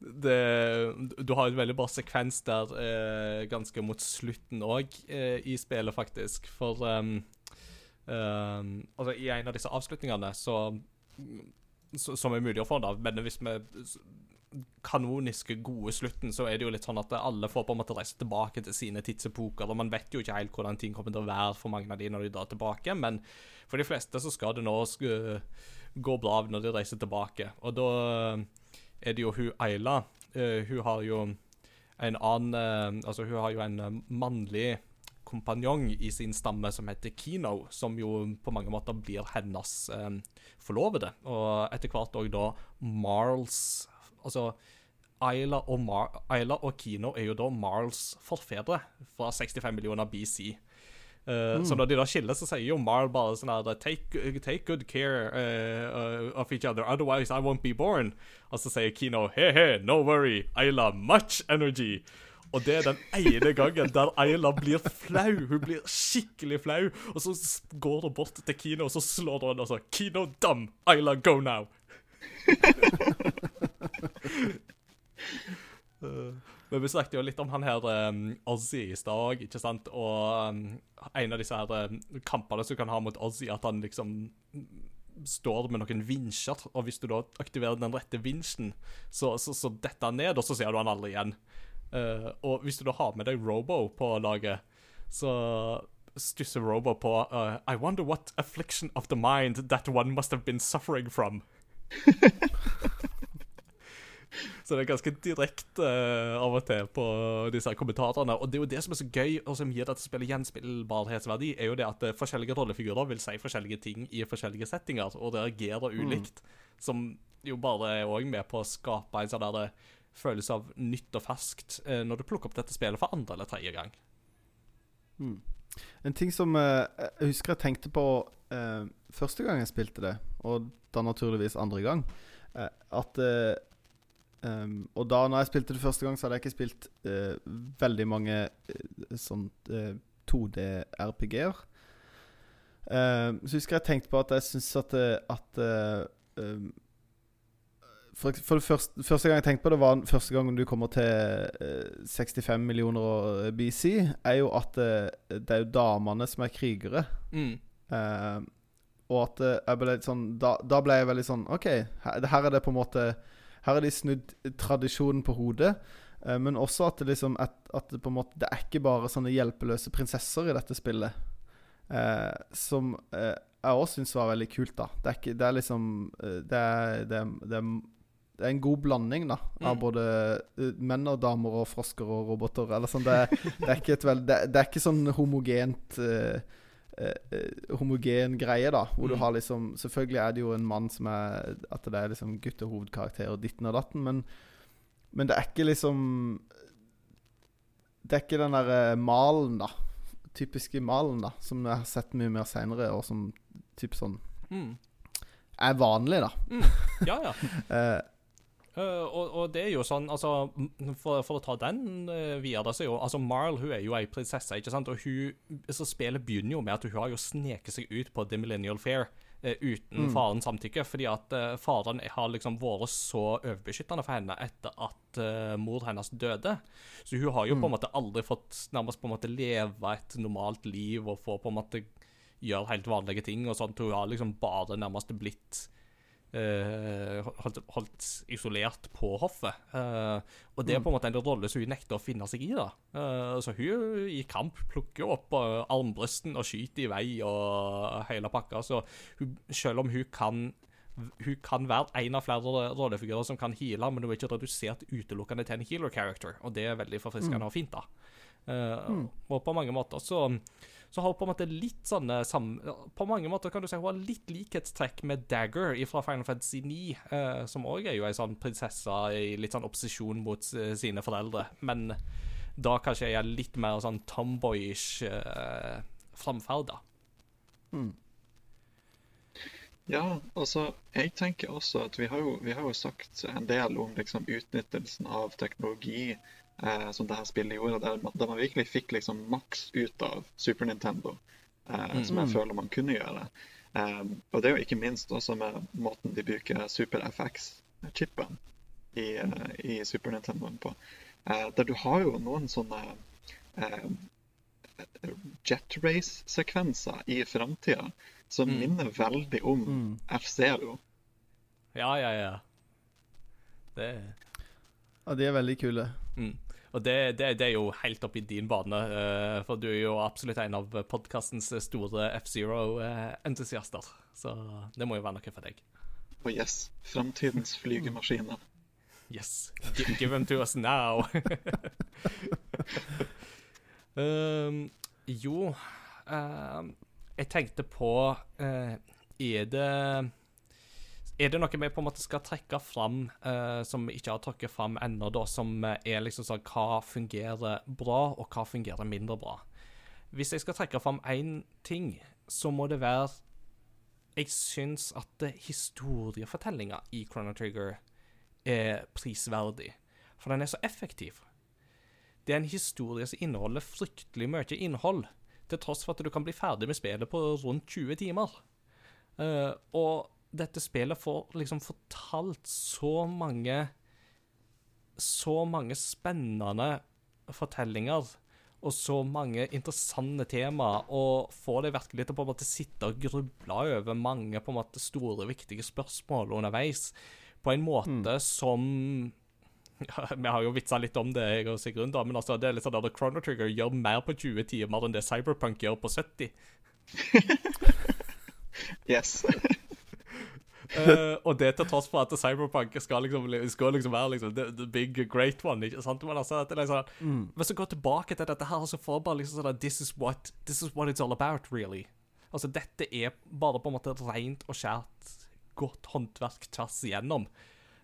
det, du har en veldig bra sekvens der uh, ganske mot slutten òg i spillet, faktisk. For um, altså, i en av disse avslutningene så, så Som er mulig å få, da, men hvis vi kanoniske, gode slutten, så er det jo litt sånn at alle får på en måte reise tilbake til sine tidsepoker. Og man vet jo ikke helt hvordan ting kommer til å være for mange av de når de drar tilbake, men for de fleste så skal det nå sk- gå bra når de reiser tilbake. Og da er det jo hun Ayla. eh, hun har jo en annen eh, Altså, hun har jo en eh, mannlig kompanjong i sin stamme som heter Kino, som jo på mange måter blir hennes eh, forlovede. Og etter hvert òg da Marls Altså Ayla og, Mar Ayla og Kino er jo da Marls forfedre fra 65 millioner BC. Eh, Så når de da skiller, så sier jo Marl bare sånn her take, take good care uh, of each other, otherwise I won't be born. Og så sier Kino he-he, no worry, Ayla, much energy. Og det er den ene gangen der Ayla blir flau. Hun blir skikkelig flau. Og så går hun bort til Kino, og så slår hun og så Kino dum! Ayla go now. Men vi snakket jo litt om han her um, Ozzy i stad ikke sant? Og um, en av disse her um, kampene som du kan ha mot Ozzy, at han liksom står med noen vinsjer, og hvis du da aktiverer den rette vinsjen, så, så, så detter han ned, og så ser du han aldri igjen. Uh, og hvis du da har med deg Robo på laget, så stusser Robo på uh, I wonder what affliction of the mind that one must have been suffering from. Så det er ganske direkte uh, av og til på disse her kommentarene. Og det er jo det som er så gøy, og som gir dette spillet gjenspillbarhetsverdi, er jo det at uh, forskjellige rollefigurer vil si forskjellige ting i forskjellige settinger, og reagerer ulikt. Som jo bare er òg med på å skape en sånn der eh, følelse av nytt og ferskt uh, når du plukker opp dette spillet for andre eller tredje gang. En ting som jeg husker jeg tenkte på første gang jeg spilte det, og da naturligvis andre gang, at eh, em, Og da når jeg spilte det første gang, så hadde jeg ikke spilt uh, veldig mange uh, sånn uh, 2D-RPG-er. Eh, så husker jeg tenkte på at jeg syns at, eh, at eh, for, for det første, første gang jeg tenkte på det, var første gang du kommer til eh, 65 millioner år BC, er jo at eh, det er jo damene som er krigere. Mm. Eh, og at eh, jeg ble litt sånn da, da ble jeg veldig sånn OK, her, her er det på en måte Her har de snudd tradisjonen på hodet. eh, men også at det liksom at, at det på en måte Det er ikke bare sånne hjelpeløse prinsesser i dette spillet. Eh, som eh, jeg òg syns var veldig kult, da. Det er, ikke, det er liksom eh, det er, det, er, det, er, en god blanding, da. Av Mm. både eh, menn og damer og frosker og roboter. Eller sånn. Det, er- ikke et veld, er ikke sånn homogent eh, homogen greie, da. Hvor du Mm. har liksom Selvfølgelig er det jo en mann som er At det er liksom guttehovedkarakter og ditten og datten, men, men det er ikke liksom Det er ikke den derre malen, da. Typiske malen, da. Som jeg har sett mye mer seinere, og som typ sånn Mm. er vanlig, da. Mm. Ja, ja. Eh, Eh, og, og det er jo sånn, altså For, for å ta den uh, videre, så er jo altså Marl hun er jo ei prinsesse, ikke sant? Og hun, så spillet begynner jo med at hun har jo sneket seg ut på The Millennial Fair eh, uten Mm. farens samtykke, fordi at uh, faren har liksom vært så overbeskyttende for henne etter at uh, mor hennes døde. Så hun har jo på en måte aldri fått nærmest på en måte leve et normalt liv og få på en måte gjøre helt vanlige ting og sånt. Hun har liksom bare nærmest blitt eh, holdt, holdt isolert på hoffet. Eh, og det er på en måte en rolle som hun nekter å finne seg i. da. Eh, så hun i kamp plukker opp uh, armbrysten og skyter i vei og hele pakka. Så hun, selv om hun kan hun kan være en av flere rollefigurer som kan heale, men hun er ikke redusert utelukkende til en healer character, og det er veldig forfriskende og fint. da. Eh, Og på mange måter så så har hun på en måte litt sånne sam På mange måter kan du si hun har litt likhetstrekk med Dagger fra Final Fantasy 9, eh, som òg er jo ei sånn prinsesse i litt sånn opposisjon mot eh, sine foreldre, men da kanskje jeg er litt mer sånn tomboyish eh, framferd, da. Ja, altså, jeg tenker også at vi har jo, vi har jo sagt en del om liksom utnyttelsen av teknologi eh, som det her spillet gjorde, der der man virkelig fikk liksom maks ut av Super Nintendo, eh, som jeg føler man kunne gjøre. Eh, og det er jo ikke minst også med måten de bruker Super FX-chipen i, eh, i Super Nintendoen på. Eh, der du har jo noen sånne eh, jet race-sekvenser i framtida som Mm. minner veldig om Mm. F-Zero. Ja, ja, ja. Det ja, de er veldig kule. Mm. Og det, det, det er jo helt opp i din bane, eh, for du er jo absolutt en av podkastens store F-Zero-entusiaster. Så det må jo være noe for deg. Og yes, framtidens flygemaskiner. Yes. Give, give them to us now. um, jo um, Jeg tenkte på uh, Er det er det noe vi på en måte skal trekke fram uh, som vi ikke har trukket fram ennå, da, som eh, er liksom sånn hva fungerer bra, og hva fungerer mindre bra? Hvis jeg skal trekke fram én ting, så må det være Jeg syns at historiefortellinga i Chrono Trigger er prisverdig, for den er så effektiv. Det er en historie som inneholder fryktelig mye innhold, til tross for at du kan bli ferdig med spillet på rundt 20 timer. Uh, og dette spillet får liksom fortalt så mange Så mange spennende fortellinger og så mange interessante tema, og får deg virkelig til å på en måte sitte og gruble over mange på en måte store, viktige spørsmål underveis, på en måte som ja, Vi har jo vitsa litt om det, jeg og Sigrun, da, men altså, det er litt sånn at Chrono Trigger gjør mer på 20 timer enn det Cyberpunk gjør på 70. Yes. Eh, og det til tross for at Cyberpunk skal liksom, skal liksom være liksom the, the big great one. ikke sant? Men altså, det er liksom, Hvis du går tilbake til dette her, så får bare liksom sånn this is, what, this is what it's all about, really. Altså, dette er bare på en måte rent og skjært godt håndverk tvers igjennom.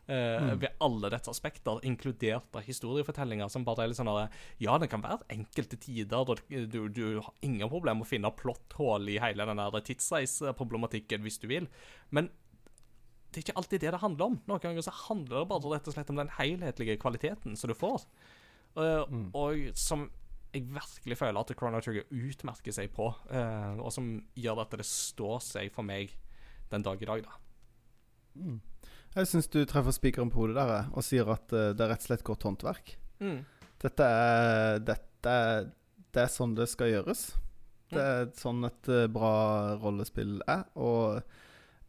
eh, Ved alle dets aspekter, inkludert av historiefortellinger som bare er litt sånn at Ja, det kan være enkelte tider da du, du har ingen problem med å finne plotthull i hele den tidsreiseproblematikken hvis du vil, men det er ikke alltid det det handler om. Noen ganger så handler det bare rett og slett om den helhetlige kvaliteten som du får. Eh, Og som jeg virkelig føler at Chrono Trigger utmerker seg på, uh, og som gjør at det står seg for meg den dag i dag, da. Jeg syns du treffer spikeren på hodet der og sier at uh, det er rett og slett godt håndverk. Mm. Dette er, dette er, det er sånn det skal gjøres. Det er sånn et bra rollespill er. Og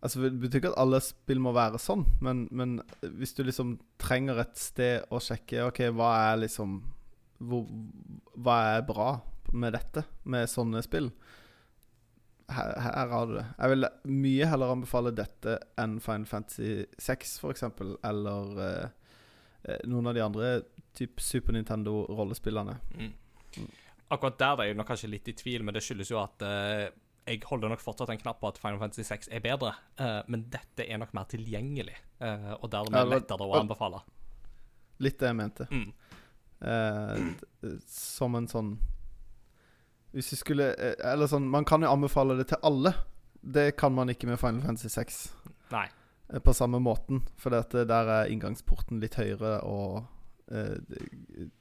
altså, Det betyr ikke at alle spill må være sånn, men, men hvis du liksom trenger et sted å sjekke Ok, hva er liksom hvor, Hva er bra med dette, med sånne spill? Her, her har du det. Jeg vil mye heller anbefale dette enn Final Fantasy 6, f.eks., eller eh, eh, noen av de andre typ Super Nintendo-rollespillene. Akkurat der var jeg nok kanskje litt i tvil, men det skyldes jo at eh, jeg holder nok fortsatt en knapp på at Final Fantasy 6 er bedre, uh, men dette er nok mer tilgjengelig, uh, og dermed Ja, lettere å anbefale. Litt det jeg mente. Mm. Uh, som en sånn Hvis vi skulle Eller sånn Man kan jo anbefale det til alle. Det kan man ikke med Final Fantasy 6 Nei. på samme måten. For der er inngangsporten litt høyere, og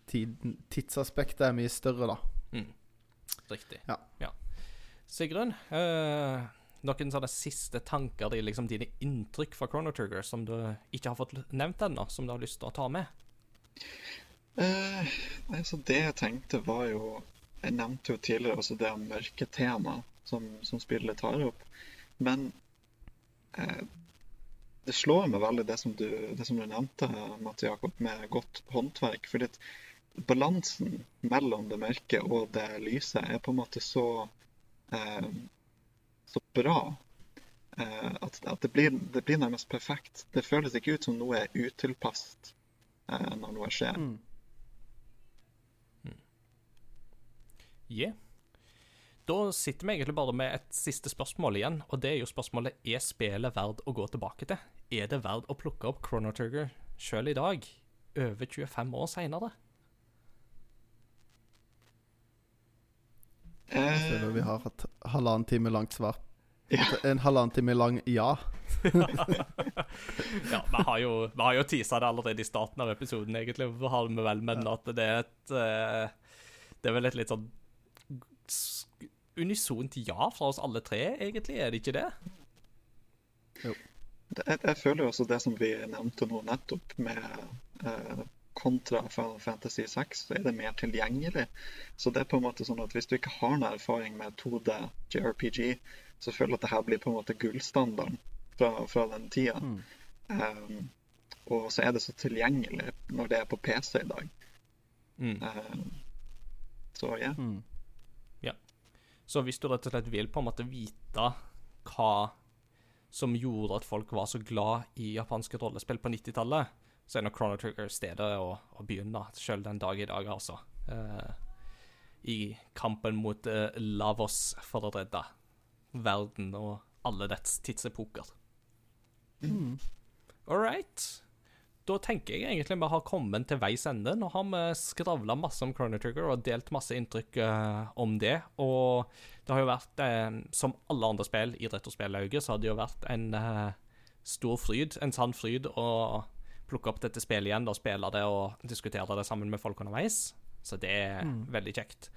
tiden, tidsaspektet er mye større, da. Mm. Riktig. Ja. Sigrun, eh, noen sånne siste tanker, de, liksom dine inntrykk fra Chrono Trigger som du ikke har fått nevnt ennå, som du har lyst til å ta med? Eh, altså det jeg tenkte var jo Jeg nevnte jo tidligere også det mørke temaet som, som spillet tar opp. Men eh, det slår meg veldig det som du, det som du nevnte, Matte Jakob, med godt håndverk. fordi at balansen mellom det mørke og det lyse er på en måte så så bra eh, at, at det, blir, det blir nærmest perfekt. Det føles ikke ut som noe er utilpasset eh, når noe skjer. Yeah. Da sitter vi egentlig bare med et siste spørsmål igjen, og det er jo spørsmålet er spillet verdt å gå tilbake til. Er det verdt å plukke opp Chrono Trigger sjøl i dag, over 25 år seinere? Jeg føler vi har et halvannen time langt svar. Ja. En halvannen time lang ja. Ja, vi har jo, vi har jo tisa det allerede i starten av episoden, egentlig, har vi vel, men at det er et eh, Det er vel et litt sånn unisont ja fra oss alle tre, egentlig, er det ikke det? Jo. Jeg, jeg føler jo også det som vi nevnte nå nettopp, med eh, kontra Final Fantasy 6, så er det mer tilgjengelig. Så det er på en måte sånn at hvis du ikke har noen erfaring med 2D JRPG, så føler jeg at det her blir på en måte gullstandarden fra, fra den tida. Um, og så er det så tilgjengelig når det er på PC i dag. Mm. Um, så ja. Så hvis du rett og slett vil på en måte vite hva som gjorde at folk var så glad i japanske rollespill på 90-tallet, så er nok Chrono Trigger stedet å, å begynne, sjøl den dag i dag, altså. Uh, I kampen mot uh, Lavos for å redde verden og alle dets tidsepoker. All right. Da tenker jeg egentlig vi har kommet til veis ende. Nå har vi skravla masse om Chrono Trigger og delt masse inntrykk uh, om det. Og det har jo vært, eh, som alle andre spill i retrospillauget, så har det jo vært en eh, stor fryd, en sann fryd, å plukke opp dette spillet igjen og spille det og diskutere det sammen med folk underveis. Så det er veldig kjekt.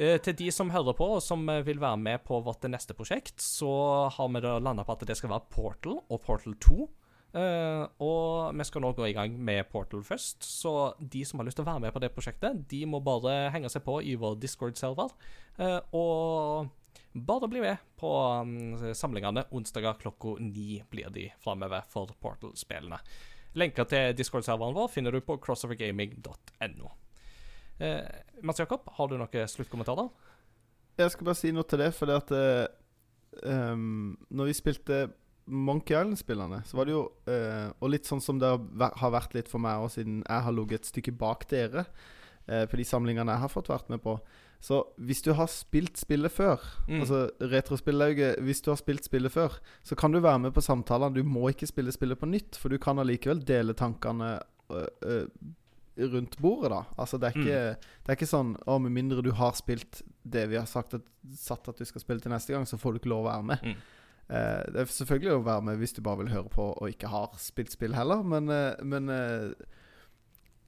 Eh, Til de som hører på, og som eh, vil være med på vårt neste prosjekt, så har vi da landa på at det skal være Portal og Portal 2. Eh, og vi skal nå gå i gang med Portal først, så de som har lyst til å være med på det prosjektet, de må bare henge seg på i vår Discord-server. eh, og bare bli med på mm, samlingene. Onsdager klokka ni blir de framover for Portal-spillene. Lenker til Discord-serveren vår finner du på crossovergaming.no. Eh, Mats Jakob, har du noen sluttkommentarer? Jeg skal bare si noe til det, fordi at ehm, Når vi spilte Monkey Island-spillene, så var det jo eh, Og litt sånn som det har vært litt for meg òg, siden jeg har ligget et stykke bak dere eh, på de samlingene jeg har fått vært med på. Så hvis du har spilt spillet før, Mm. altså retrospillauget Hvis du har spilt spillet før, så kan du være med på samtalene. Du må ikke spille spillet på nytt, for du kan allikevel dele tankene øh, øh, rundt bordet, da. Altså det er ikke, det er ikke sånn Å, med mindre du har spilt det vi har sagt at, satt at du skal spille til neste gang, så får du ikke lov å være med. Mm. Eh, det er selvfølgelig å være med hvis du bare vil høre på og ikke har spilt spill heller, men Men,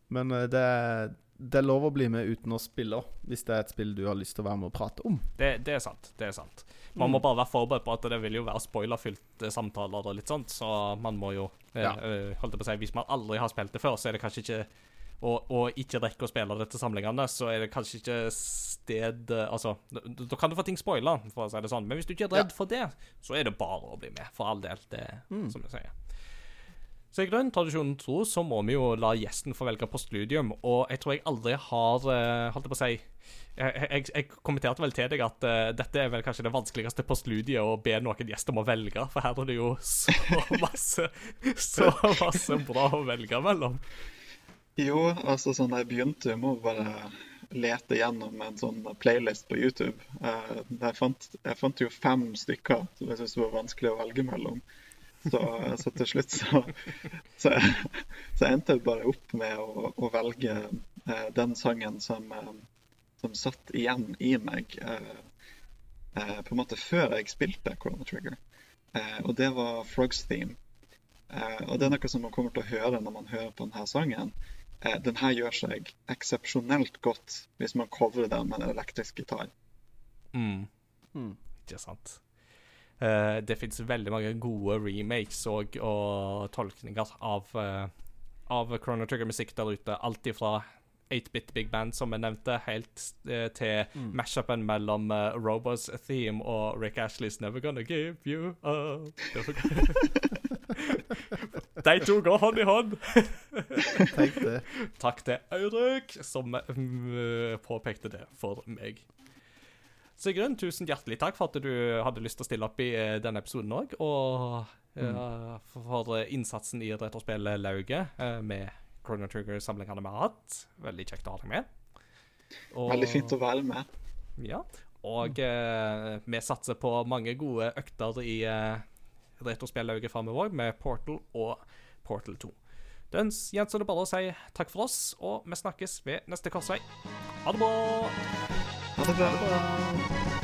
men det, det er lov å bli med uten å spille hvis det er et spill du har lyst til å være med og prate om. Det, det er sant. det er sant. Man må bare være forberedt på at det vil jo være spoilerfylte samtaler og litt sånt, så man må jo eh, Ja. eh, holdt på å si, Hvis man aldri har spilt det før, så er det kanskje ikke og, og ikke rekker å spille det til samlingene, så er det kanskje ikke sted eh, Altså, da, kan du få ting spoila, for å si det sånn. Men hvis du ikke er redd for det, så er det bare å bli med, for all del. Det som jeg sier. Så i grunn tradisjonen tro, så må vi jo la gjesten få velge postludium, og jeg tror jeg aldri har eh, Holdt jeg på å si jeg, jeg, jeg kommenterte vel til deg at uh, dette er vel kanskje det vanskeligste postludiet å be noen gjester om å velge, for her er det jo så masse Så masse bra å velge mellom. Jo, altså sånn jeg begynte Jeg må bare lete gjennom en sånn playlist på YouTube. Uh, jeg, fant, jeg fant jo fem stykker som jeg syntes var vanskelig å velge mellom. Så, så til slutt så, så, så endte jeg bare opp med å, å velge eh, den sangen som, eh, som satt igjen i meg eh, eh, på en måte før jeg spilte Corona Trigger. Eh, og det var Frogs Theme. Eh, og det er noe som man kommer til å høre når man hører på denne sangen. Eh, den her gjør seg eksepsjonelt godt hvis man covrer den med en elektrisk gitar. Mm. Mm. Ikke sant. Eh, det fins veldig mange gode remakes og, og tolkninger av, uh, av Chrono Trigger-musikk der ute. Alt ifra 8-bit Big Band, som jeg nevnte, helt uh, til mashupen mellom uh, Robos Theme og Rick Ashley's Never Gonna Give You Up. De to går hånd i hånd. Takk til Eirik, som uh, påpekte det for meg. Sigrun, tusen hjertelig takk for at du hadde lyst til å stille opp i eh, denne episoden òg. Og eh, for, for innsatsen i retrospillet Lauget eh, med Chrono Trigger-samlingene vi har hatt. Veldig kjekt å ha deg med. Og- Veldig fint å være med. ja. Og eh, vi satser på mange gode økter i retrospillauget framover med Portal og Portal 2. Den gjenstår det bare å si takk for oss, og vi snakkes ved neste korsvei. Ha det bra! Ha det bra.